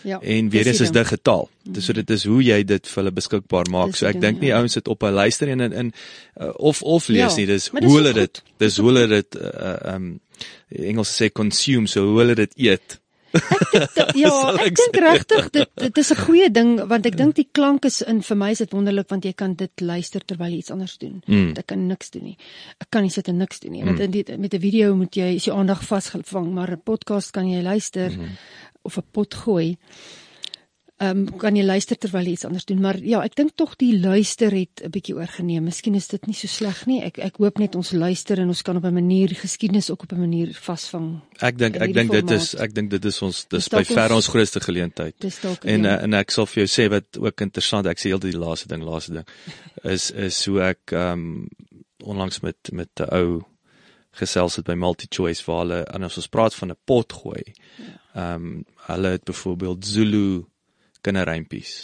ja. en weer eens is ding. digitaal. Dis so dit is hoe jy dit vir hulle beskikbaar maak. Dis So ek dink nie ja. ouens sit op 'n luister en in in uh, of of lees Ja, nie. Dis hoe hulle dit dis hoe hulle dit uh, um Engels sê consume, so hoe hulle dit eet. [laughs] Ja, Sal ek ek dink regtig dit dit is 'n goeie ding want ek dink die klank is in vir my is dit wonderlik want jy kan dit luister terwyl jy iets anders doen. Mm. Ek kan niks doen nie. Ek kan nie sit en niks doen nie. Want in die, met 'n video moet jy is jou aandag vasgevang, maar 'n podcast kan jy luister mm. of 'n pot gooi. Ehm um, kan jy luister terwyl jy iets anders doen, maar ja, ek dink tog die luister het 'n bietjie oorgeneem. Miskien is dit nie so sleg nie. Ek ek hoop net ons luister en ons kan op 'n manier geskiedenis ook op 'n manier vasvang. Ek dink in ek dink dit is ek dink dit is ons dis by ver ons- grootste geleentheid. Dis dalk En ja. uh, en ek sal vir jou sê wat ook interessant, ek sê heeltyd die laaste ding, laaste ding [laughs] is is hoe ek ehm um, onlangs met met 'n ou gesels het by MultiChoice waar hulle en as ons praat van 'n pot gooi. Ehm um, hulle het byvoorbeeld Zulu kinderrympies.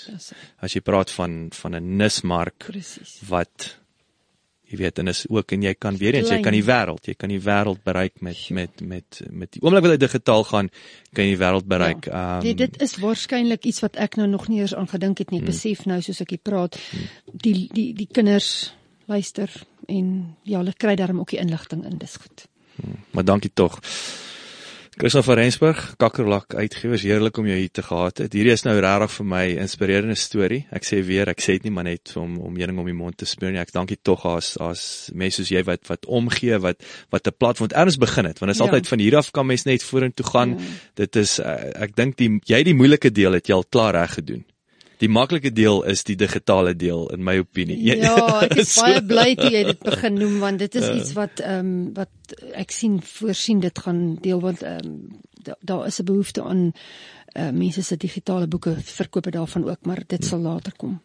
As jy praat van van 'n nismark presies. wat jy weet en is ook en jy kan weer eens jy kan die wêreld jy kan die wêreld bereik met met met met die oomblik wat jy digitaal gaan kan jy die wêreld bereik. Ja. Ehm Nee, dit is waarskynlik iets wat ek nou nog nie eens aan gedink het nie. Ek besef nou soos ek hier praat, die die die kinders luister en ja, hulle kry daarom ook die inligting in. Dis goed. maar dankie tog. Christoffel van Rensburg, Kakkerlak uitgewers, heerlik om jou hier te gehad het. Hierdie is nou regtig vir my 'n inspirerende storie. Ek sê weer, ek sê dit nie maar net om om heuning om die mond te smeer nie. Ek dankie tog as as mense soos jy wat wat omgee, wat wat 'n platform erns begin het. Want dit is Ja. altyd van hier af kan mens net vorentoe gaan. Ja. Dit is uh, ek dink die jy die moeilike deel het jy al klaar reg gedoen. Die maklike deel is die digitale deel in my opinie. Ja, [laughs] ek is So- baie bly jy dit begin noem want dit is iets wat ehm um, wat ek sien voorsien dit gaan deel want ehm um, da, daar is 'n behoefte aan uh, mense se digitale boeke verkope daarvan ook, maar dit sal later kom.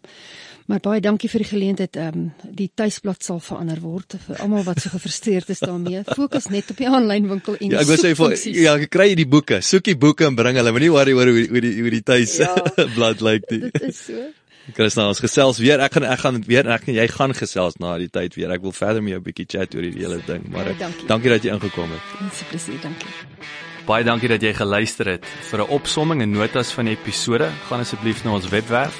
Maar baie dankie vir die geleentheid. Ehm um, die tuisblad sal verander word vir almal wat so gefrustreerd is daarmee. Fokus net op die aanlyn winkel en Ja, ek wou sê vir ja, kry jy die boeke, soek die boeke en bring hulle. Moenie worry oor hoe hoe die hoe die tuis Ja. [laughs] blad lyk nie. Dit is so. Christa, ons gesels weer. Ek gaan ek gaan weer ek en jy gaan gesels na die tyd weer. Ek wil verder met jou 'n bietjie chat oor hierdie hele ding, maar Baie dankie. dankie dat jy ingekom het. Dit is 'n plesier, dankie. Baie dankie dat jy geluister het. Vir 'n opsomming en notas van die episode, gaan asseblief na ons webwerf